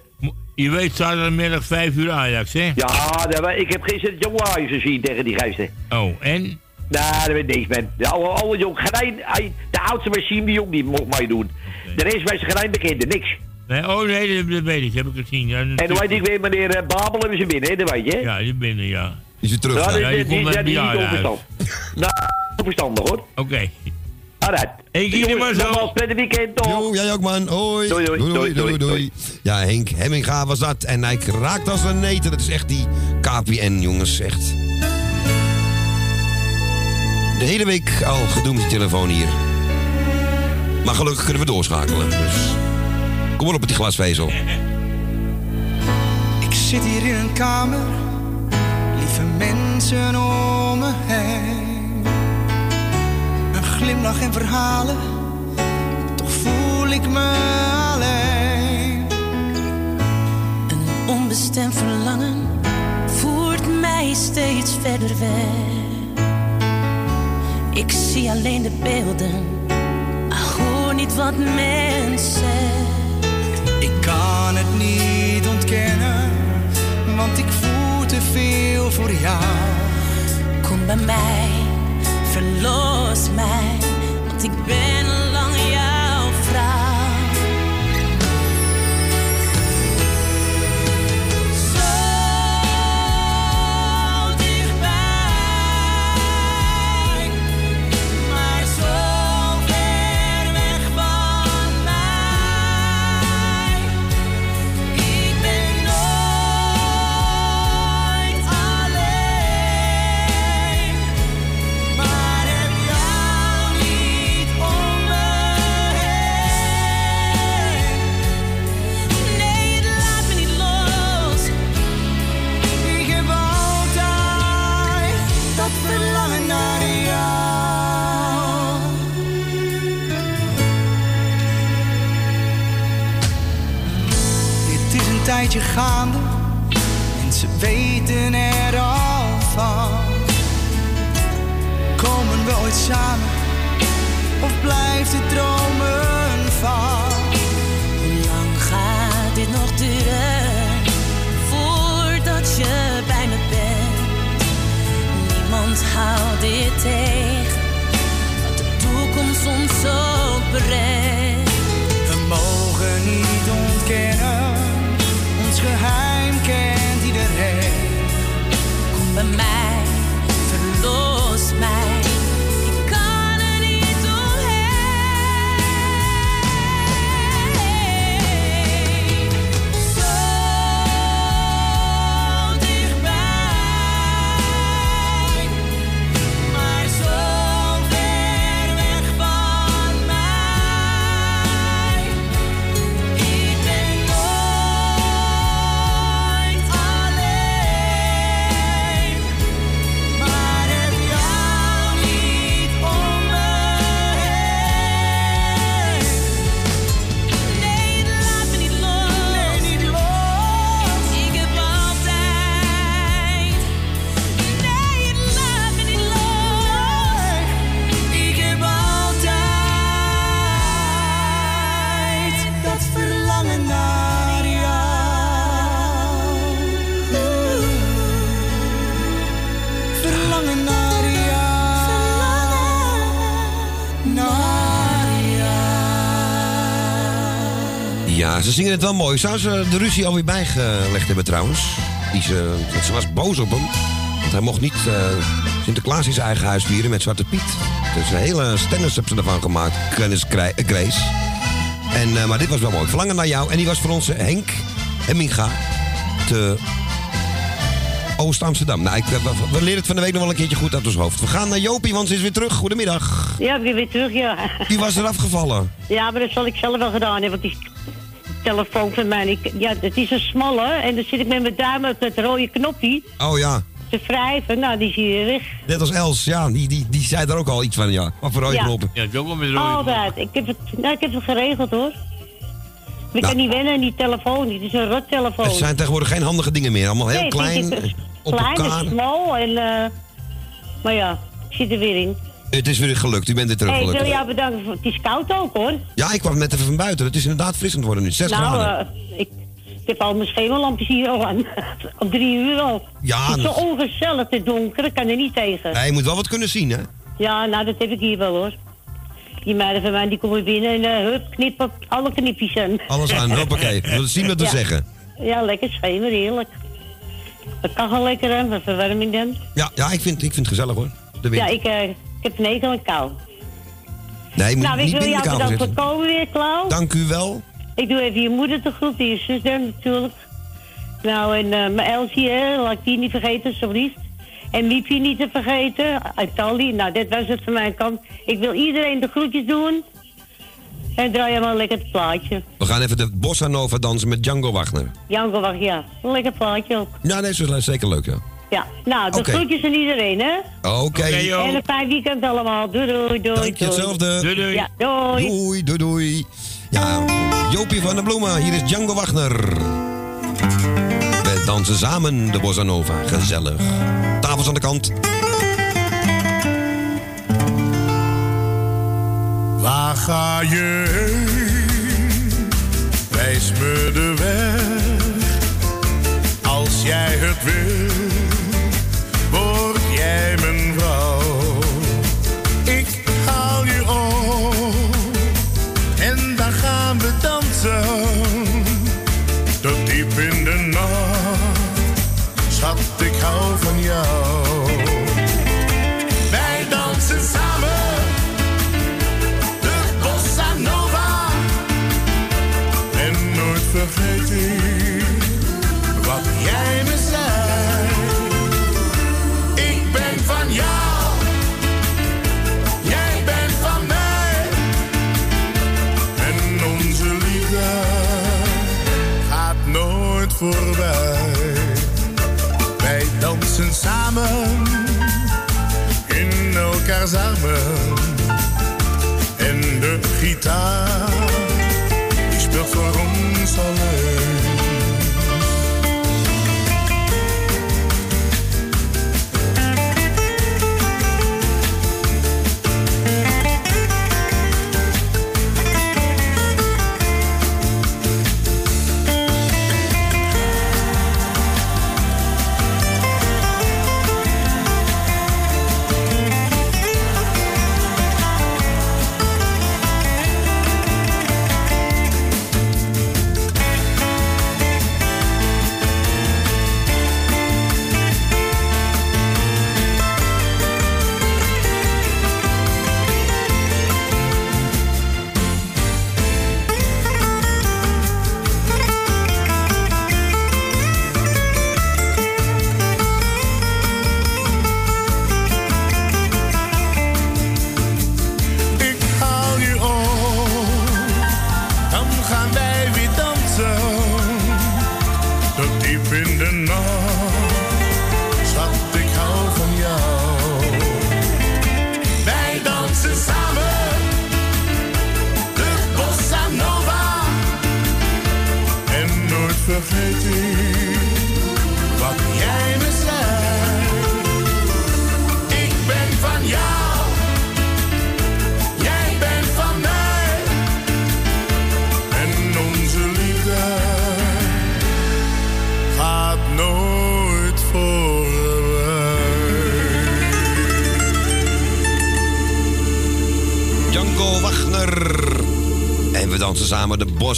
Je weet zaterdagmiddag 5 uur Ajax, hè? Ja, dat, ik heb gisteren het jonge Ajax gezien tegen die geesten. Oh, en? Nou, daar weet niks, man. De alle, alle jong, hij- de oudste Siem de Jong, die mocht meedoen. De rest was geen bekende, niks. Nee, oh nee, dat, dat weet ik, dat heb ik gezien. Ja, En dan weet ik weer, meneer eh, Babel hebben ze binnen, hè, dat weet je. Ja, die binnen, ja. Is hij terug? Ja, nou? die, Ja, die, die die, komt die, met die is niet onverstandig. Nou, *laughs* onverstandig hoor. Oké. Alright. Hey, jullie maar zo. Prettig weekend toch. Jo, jij ook, man. Hoi. Doei, doei, doei, doei, doei. Ja, Henk Hemminga was dat. En hij raakt als een neten. Dat is echt die KPN, jongens. Echt. De hele week al gedoe met die telefoon hier. Maar gelukkig kunnen we doorschakelen. Dus kom maar op met die glasvezel. Ik zit hier in een kamer, lieve mensen om me heen. Glimlach en verhalen, toch voel ik me alleen. Een onbestemd verlangen voert mij steeds verder weg. Ik zie alleen de beelden, maar hoor niet wat men zegt. Ik kan het niet ontkennen, want ik voel te veel voor jou. Kom bij mij, verlos mij, want ik ben en ze weten er al van. Komen we ooit samen of blijft het dromen van? Hoe lang gaat dit nog duren voordat je bij me bent? Niemand houdt dit tegen, wat de toekomst ons zo brengt. Kom zingen het wel mooi. Zou ze de ruzie alweer bijgelegd hebben trouwens? Die ze, ze was boos op hem. Want hij mocht niet eh, Sinterklaas in zijn eigen huis vieren met Zwarte Piet. Dus een hele stennis hebben ze ervan gemaakt. Krij- eh, Grace. En, eh, maar dit was wel mooi. Verlangen naar jou. En die was voor ons eh, Henk Hemminga te Oost-Amsterdam. Nou, ik, eh, we, we leren het van de week nog wel een keertje goed uit ons hoofd. We gaan naar Jopie, want ze is weer terug. Goedemiddag. Ja, ik ben weer terug, ja. Die was eraf gevallen. Ja, maar dat zal ik zelf wel gedaan hebben, want die telefoon van mij, ik, ja, het is een smalle en dan zit ik met mijn duim op het rode knopje Oh ja. te wrijven. Nou, die zie je weg. Net als Els, ja, die, die, die zei daar ook al iets van, ja. Wat voor rode Ja. knoppen. Ja, het ook wel met Altijd. Ik heb het, nou, ik heb het geregeld, hoor. Ik kan niet wennen aan die telefoon. Het is een rottelefoon. Het zijn tegenwoordig geen handige dingen meer. Allemaal heel Nee, klein, het is eh, op Klein elkaar. en smal en... eh, maar ja, ik zit er weer in. Het is weer gelukt, u bent er terug Hey, ik wil gelukkig. jou bedanken. Voor, het is koud ook, hoor. Ja, ik kwam net even van buiten. Het is inderdaad frissend worden nu. 6 nou, graden. eh, ik, ik heb al mijn schemerlampjes hier al aan. *laughs* Op drie uur al. Ja, Het is zo ongezellig te donker, ik kan er niet tegen. Nee, je moet wel wat kunnen zien, hè? Ja, nou, dat heb ik hier wel hoor. Die meiden van mij die komen binnen en eh hup, knip op alle knipjes aan. Alles aan, hoppakee. *laughs* We zien wat we Ja. zeggen. Ja, lekker schemer, heerlijk. Dat kan wel lekker, hè, met verwarming dan. Ja, ja ik, vind, ik vind het gezellig, hoor. De wind. Ja, ik, eh, ik heb een aan kou. nee, je moet nou, ik niet wil binnen de jou bedanken voor het komen weer, Klauw. Dank u wel. Ik doe even je moeder te groeten, je zus natuurlijk. Nou, en eh, mijn Elsie, hè, laat ik die niet vergeten, alsjeblieft. En Miepje niet te vergeten, uit Tally. Nou, dit was het van mijn kant. Ik wil iedereen de groetjes doen. En draai maar lekker het plaatje. We gaan even de Bossa Nova dansen met Django Wagner. Janko, wacht, ja. Een lekker plaatje ook. Ja, nee, dat is zeker leuk, ja. Ja, nou, de Oké. groetjes aan iedereen, hè. Oké. en een fijn weekend allemaal. Doei, doei, doei. Dank je hetzelfde. Doei, doei. Ja, doei. Doei, doei, doei. Ja, Jopie van der Bloemen, hier is Django Wagner. We dansen samen de Bossa Nova. Gezellig. Tafels aan de kant. Waar ga je heen? Wijs me de weg. Als jij het wil, jij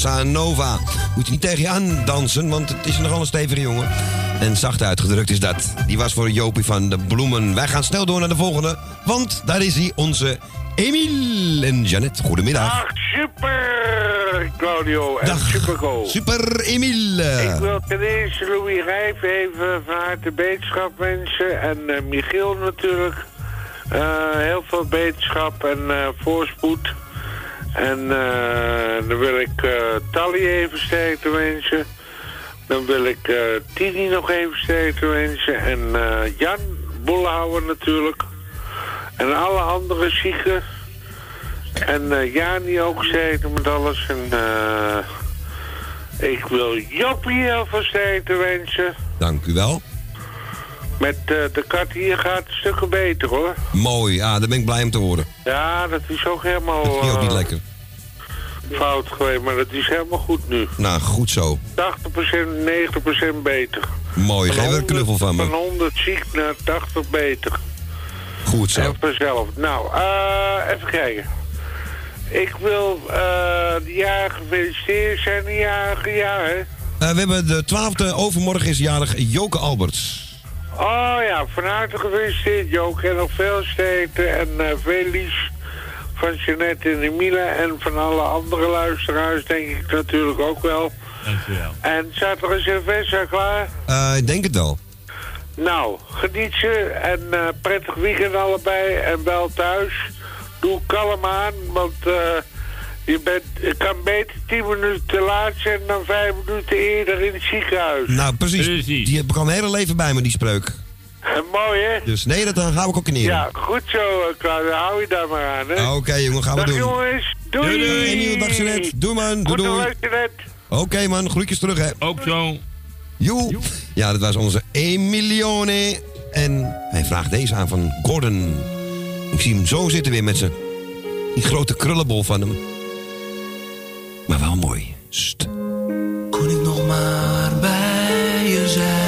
Bossa Nova. Moet je niet tegen je aan dansen, want het is nogal een stevige jongen. En zacht uitgedrukt is dat. Die was voor Jopie van de Bloemen. Wij gaan snel door naar de volgende, want daar is hij, onze Emiel en Janet. Goedemiddag. Ach, super, Claudio. En Dag. super go. Super Emiel. Ik wil ten eerste Louis Rijf even van harte beterschap wensen. En eh, Michiel natuurlijk. Eh, heel veel beterschap en eh, voorspoed. En eh, dan wil ik eh Tally even sterkte wensen. Dan wil ik eh Tini nog even sterkte wensen. En eh, Jan Bollehouwer natuurlijk. En alle andere zieken. En eh Jani ook sterkte met alles. En eh, ik wil Joppie heel veel sterkte wensen. Dank u wel. Met eh, de kat hier gaat het stukken beter hoor. Mooi, ja, daar ben ik blij om te horen. Ja, dat is ook helemaal Dat ook niet eh, lekker. Fout geweest, maar dat is helemaal goed nu. 80%, Nou, goed zo. 90% beter. Mooi, geef er een knuffel van Van me. 100 ziek naar 80 beter. Goed zo. En vanzelf. Nou, eh, even kijken. Ik wil eh de jaren gefeliciteerd zijn, de jarige jaar, hè? Eh, we hebben de 12e, overmorgen is jarig Joke Alberts. Oh ja, van harte gefeliciteerd Joke. En nog veel sterkte en eh veel liefs van Jeanette en Emiele. En van alle andere luisteraars denk ik natuurlijk ook wel. Dankjewel. En staat er een Sylvester klaar? Eh, ik denk het wel. Nou, geniet ze en eh, prettig weekend allebei en wel thuis. Doe kalm aan, want eh, je, bent, je kan beter 10 minuten te laat zijn dan 5 minuten eerder in het ziekenhuis. Nou, precies. Die heb ik al mijn hele leven bij me, die spreuk. Mooi, hè? Dus nee, dat dan gaan we ook in eren. Ja, goed zo, eh, Claudia. Hou je daar maar aan, hè? Ah, Oké, jongen, gaan we Dag, doen. jongens. Doei. Doei, doei. Emiel, dag Jeanette. Doei, man. Doei, doei. Oké, man. Groetjes terug, hè. Ook zo. Joe. Ja, dat was onze Emilione. En hij vraagt deze aan van Gordon. Ik zie hem zo zitten weer met zijn... Die grote krullenbol van hem. Maar wel mooi. Sst. Kon ik nog maar bij je zijn?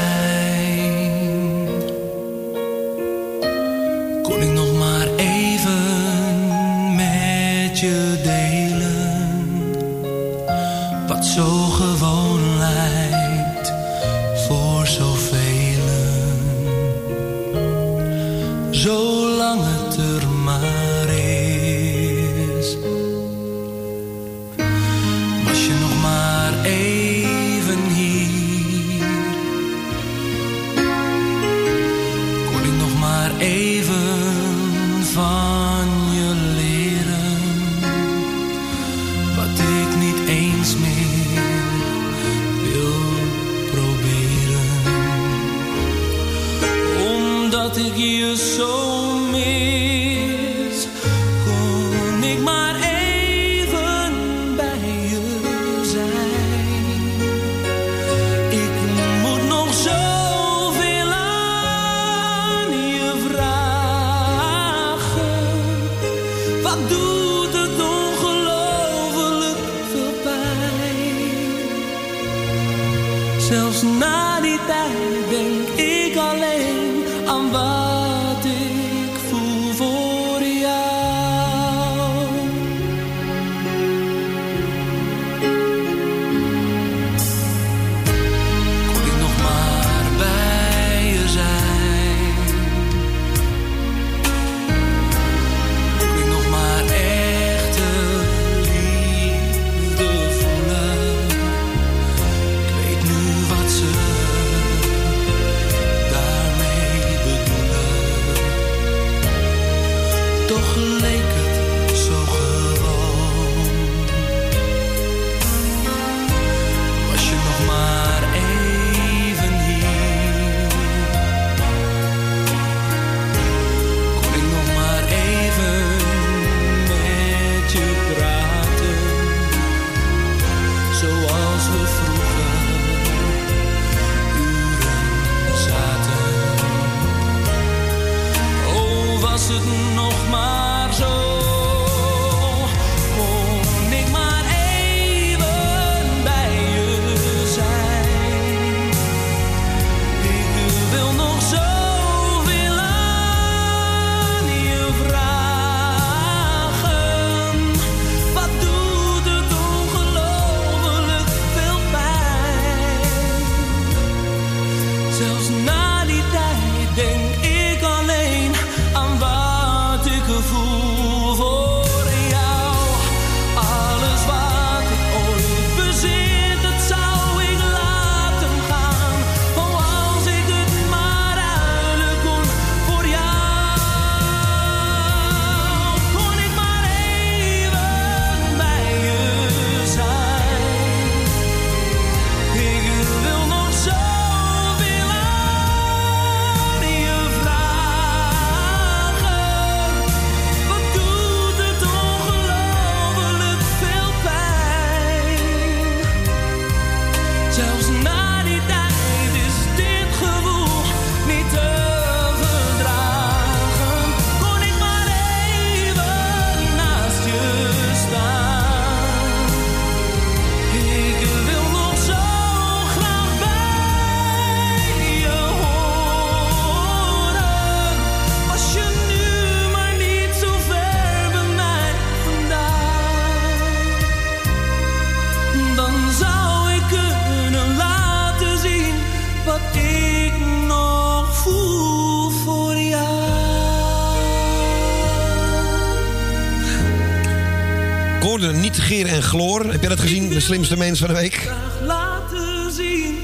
Slimste mens van de week? Laten zien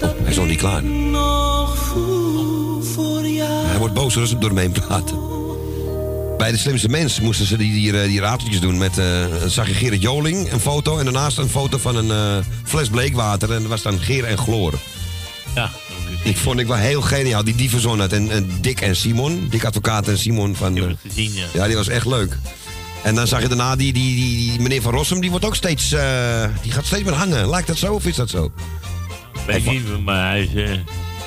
dat Hij is nog niet klaar. Hij wordt boos als ze door hem heen praten. Bij de slimste mens moesten ze die, die, eh, die rateltjes doen met... eh, dan zag je Gerrit Joling, een foto. En daarnaast een foto van een eh, fles bleekwater. En dat was dan Geer en Gloor. Ja. Ik vond ik wel heel geniaal. Die die verzonnen had. En, en Dick en Simon. Dick Advocaat en Simon van... eh, Gezien, ja. ja, die was echt leuk. En dan zag je daarna die, die, die, die meneer Van Rossum. Die wordt ook steeds... eh, die gaat steeds meer hangen. Lijkt dat zo of is dat zo? Wij zien hem, maar hij is... eh,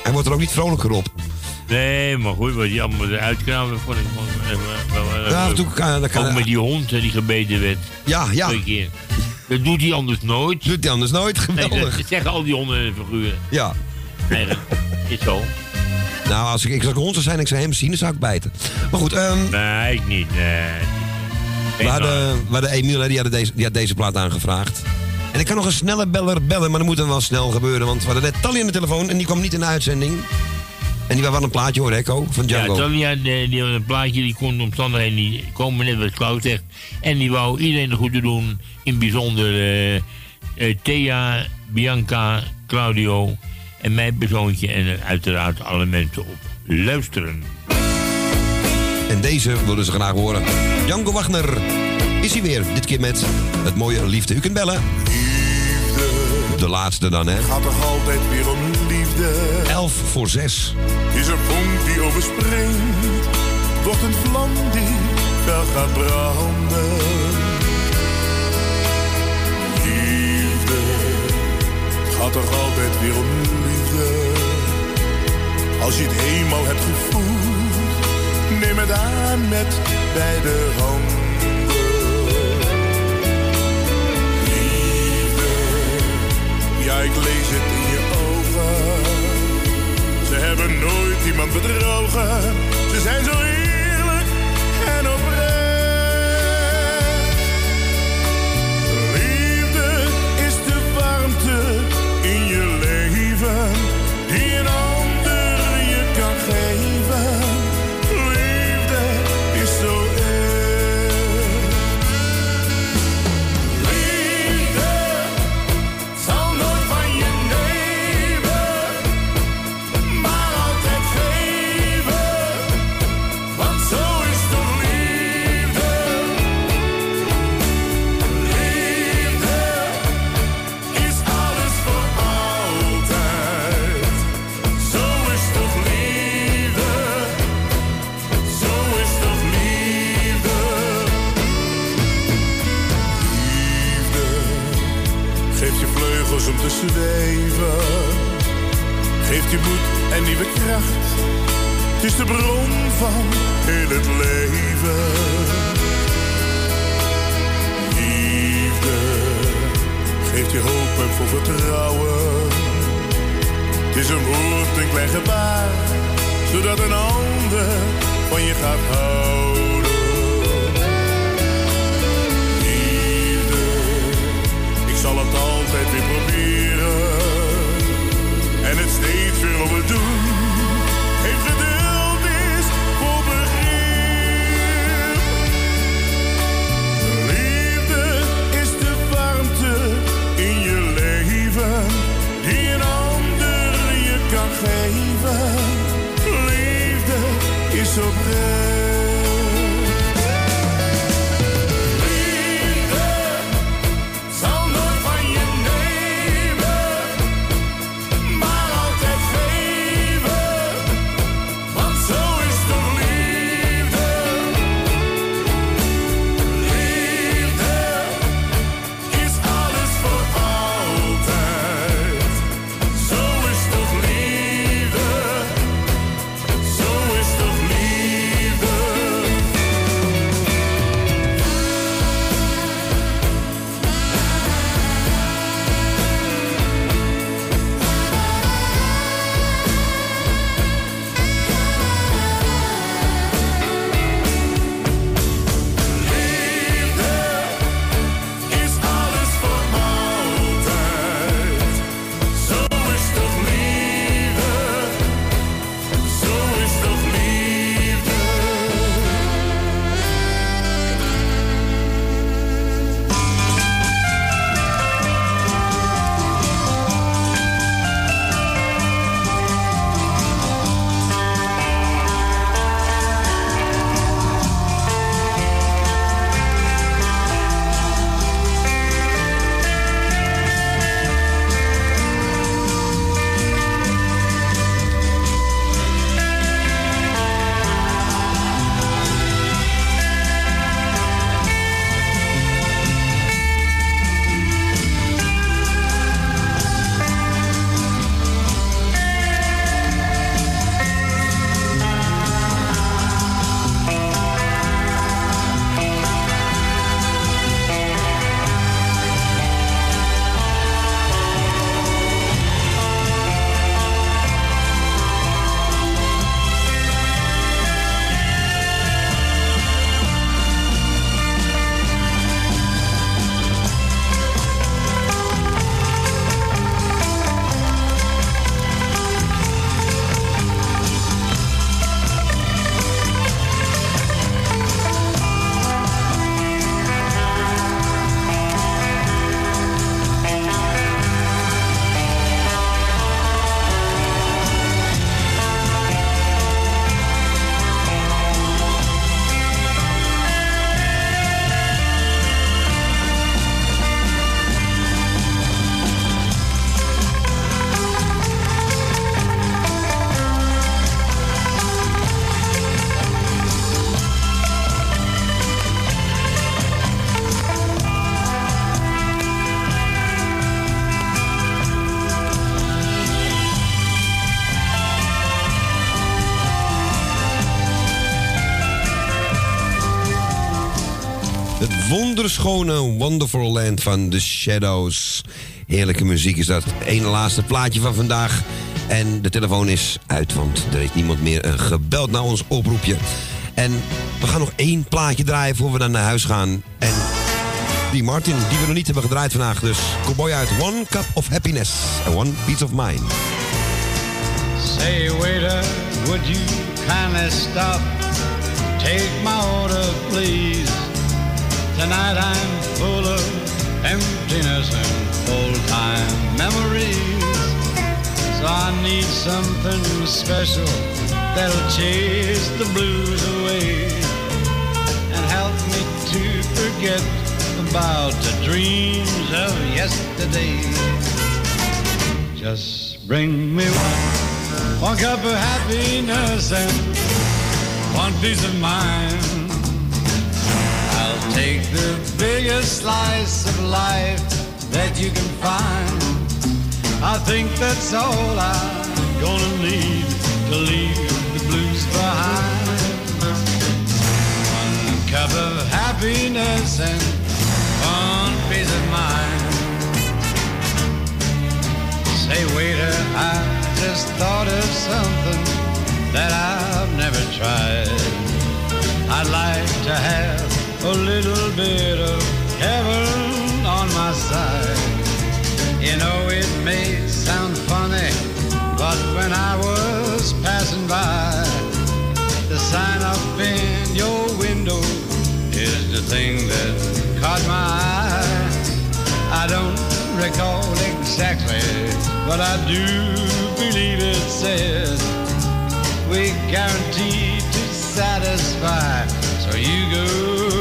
Hij wordt er ook niet vrolijker op. Nee, maar goed, wat die allemaal eruit vond ik gewoon... Ja, af en leuk. toe kan- dan kan- Ook met die hond die gebeten werd. Ja, ja. Twee keer. Dat doet hij anders nooit. Doet hij anders nooit, geweldig. Nee, dat zeggen al die honden en figuren. Ja. Nee, dat is zo. Nou, als ik, ik als ik hond zou zijn en ik zou hem zien, dan zou ik bijten. Maar goed, ehm Nee, ik niet. Nee. We, hadden, we hadden Emiel, hè, die had, deze, die had deze plaat aangevraagd. En ik kan nog een snelle beller bellen, maar dat moet dan wel snel gebeuren. Want we hadden net Tally aan de telefoon en die kwam niet in de uitzending. En die wel een plaatje hoor, Echo, van Ja, Django. Die, die had een plaatje, die kon de omstandigheden niet komen, net wat Klaus zegt. En die wou iedereen de goede doen, in bijzonder eh, eh, Thea, Bianca, Claudio en mijn persoontje. En uiteraard alle mensen op luisteren. En deze wilden ze graag horen. Django Wagner is hij weer. Dit keer met het mooie liefde. U kunt bellen. De laatste dan, hè? Gaat toch altijd weer om liefde? 11 voor 6. Is een vonk die overspringt. Wordt een vlam die fel gaat branden. Liefde. Gaat toch altijd weer om liefde. Als je het eenmaal hebt gevoeld. Neem het aan met beide handen. Liefde. Ja, ik lees het in je ogen. Ze hebben nooit iemand bedrogen. Ze zijn zo zweven. Geeft je moed en nieuwe kracht. Het is de bron van heel het leven. Liefde geeft je hoop en voor vertrouwen. Het is een woord, een klein gebaar, zodat een ander van je gaat houden. Liefde, ik zal het altijd weer proberen. En het steeds weer op het doen. Heeft geduld is voor begrip. Liefde is de warmte in je leven. Die een ander je kan geven. Liefde is oprecht. Wonderschone Wonderful Land van The Shadows. Heerlijke muziek is dat. Ene laatste plaatje van vandaag. En de telefoon is uit, want er heeft niemand meer eh, gebeld naar ons oproepje. En we gaan nog één plaatje draaien voor we dan naar huis gaan. En die Martin, die we nog niet hebben gedraaid vandaag. Dus cowboy uit One Cup of Happiness and One Piece of Mind. Say, waiter, would you kindly stop? Take my order, please. Tonight I'm full of emptiness and old time memories. So I need something special that'll chase the blues away and help me to forget about the dreams of yesterday. Just bring me one, one cup of happiness and one piece of mind. Take the biggest slice of life that you can find. I think that's all I'm gonna need to leave the blues behind. One cup of happiness and one piece of mind. Say, waiter, I just thought of something that I've never tried. I'd like to have a little bit of heaven on my side. You know, it may sound funny, but when I was passing by, the sign up in your window is the thing that caught my eye. I don't recall exactly, but I do believe it said we guaranteed to satisfy. So you go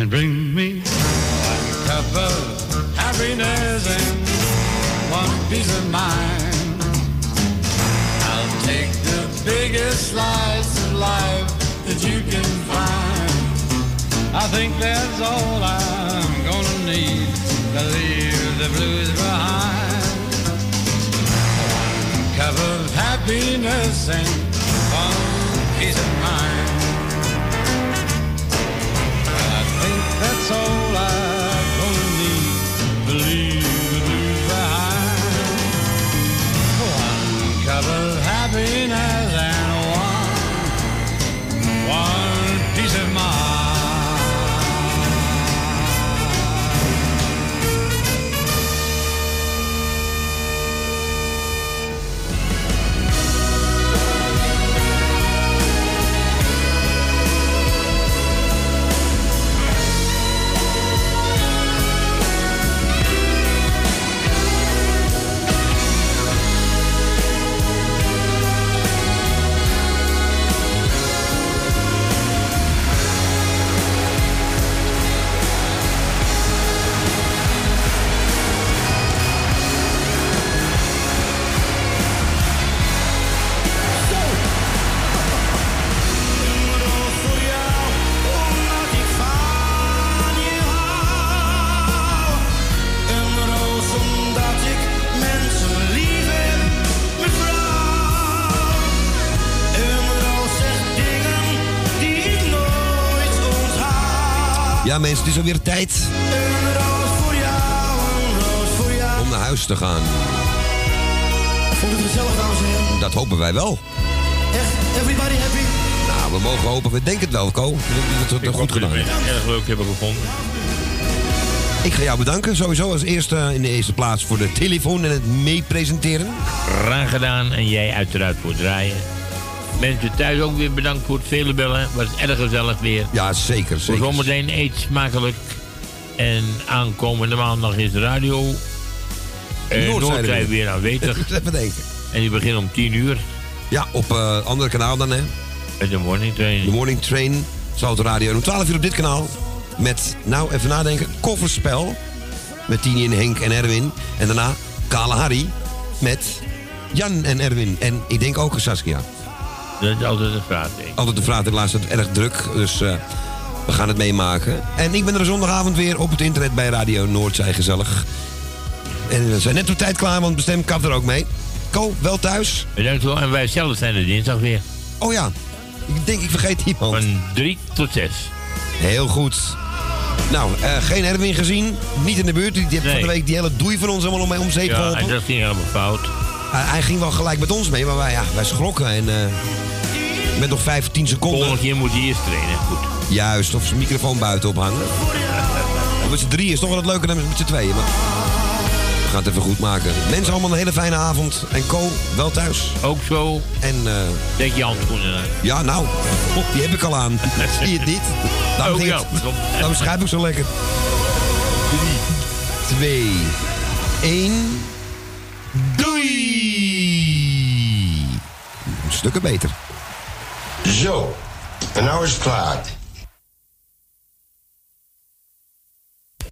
and bring me one cup of happiness and one piece of mind. I'll take the biggest slice of life that you can find. I think that's all I'm gonna need to leave the blues behind. One cup of happiness and one piece of mind. That's all I'm Ja mensen, het is alweer tijd Een roos voor jou, een roos voor jou. om naar huis te gaan. Vond het gezellig, dames en heren? Dat hopen wij wel. Echt, everybody happy? Nou, we mogen hopen, we denken het wel, Ko. Dat we het goed gedaan hebben. Erg leuk hebben gevonden. Ik ga jou bedanken, sowieso als eerste in de eerste plaats voor de telefoon en het meepresenteren. Graag gedaan en jij uiteraard voor het draaien. Mensen thuis ook weer bedankt voor het vele bellen. Was erg gezellig weer. Ja, zeker, Voor zeker. zometeen eet smakelijk. En aankomende maandag is de radio. eh Noordzijde Noordzij weer. weer aanwezig. *laughs* Even denken. En die begint om 10 uur. Ja, op eh andere kanaal dan, hè? De morning train. De morning train. Zou het radio. En om 12 uur op dit kanaal. Met, nou even nadenken, kofferspel. Met Tini en Henk en Erwin. En daarna Kale Harry. Met Jan en Erwin. En ik denk ook Saskia. Dat is altijd een vraag, denk ik. Altijd de vraag, helaas is het erg druk. Dus eh, we gaan het meemaken. En ik ben er zondagavond weer op het internet bij Radio Noordzij gezellig. En we zijn net op tijd klaar, want bestem kap er ook mee. Ko, wel thuis? Bedankt wel. En wij zelf zijn er dinsdag weer. Oh ja. Ik denk, ik vergeet iemand. Van 3 tot 6. Heel goed. Nou, eh, geen Erwin gezien. Niet in de buurt. Die heeft van de week die hele doei van ons helemaal mee om zeep Ja, geholpen. en dat ging helemaal fout. Hij, ging wel gelijk met ons mee, maar wij, ja, wij schrokken. En eh, met nog 15 seconden. Volgende keer moet hij eerst trainen. Goed. Juist, of zijn microfoon buiten ophangen. *laughs* Met z'n drieën is toch wel het leuke dan met z'n tweeën. Maar we gaan het even goed maken. Mensen, allemaal een hele fijne avond. En Co, wel thuis. Ook zo. En, eh Denk je handschoenen aan. ja, nou, *laughs* die heb ik al aan. *laughs* Zie je het niet? Daarom, Oh, ja, het, pardon. daarom schrijf ik zo lekker. 3, 2, 1. Stukken beter. Zo, en nou is het klaar.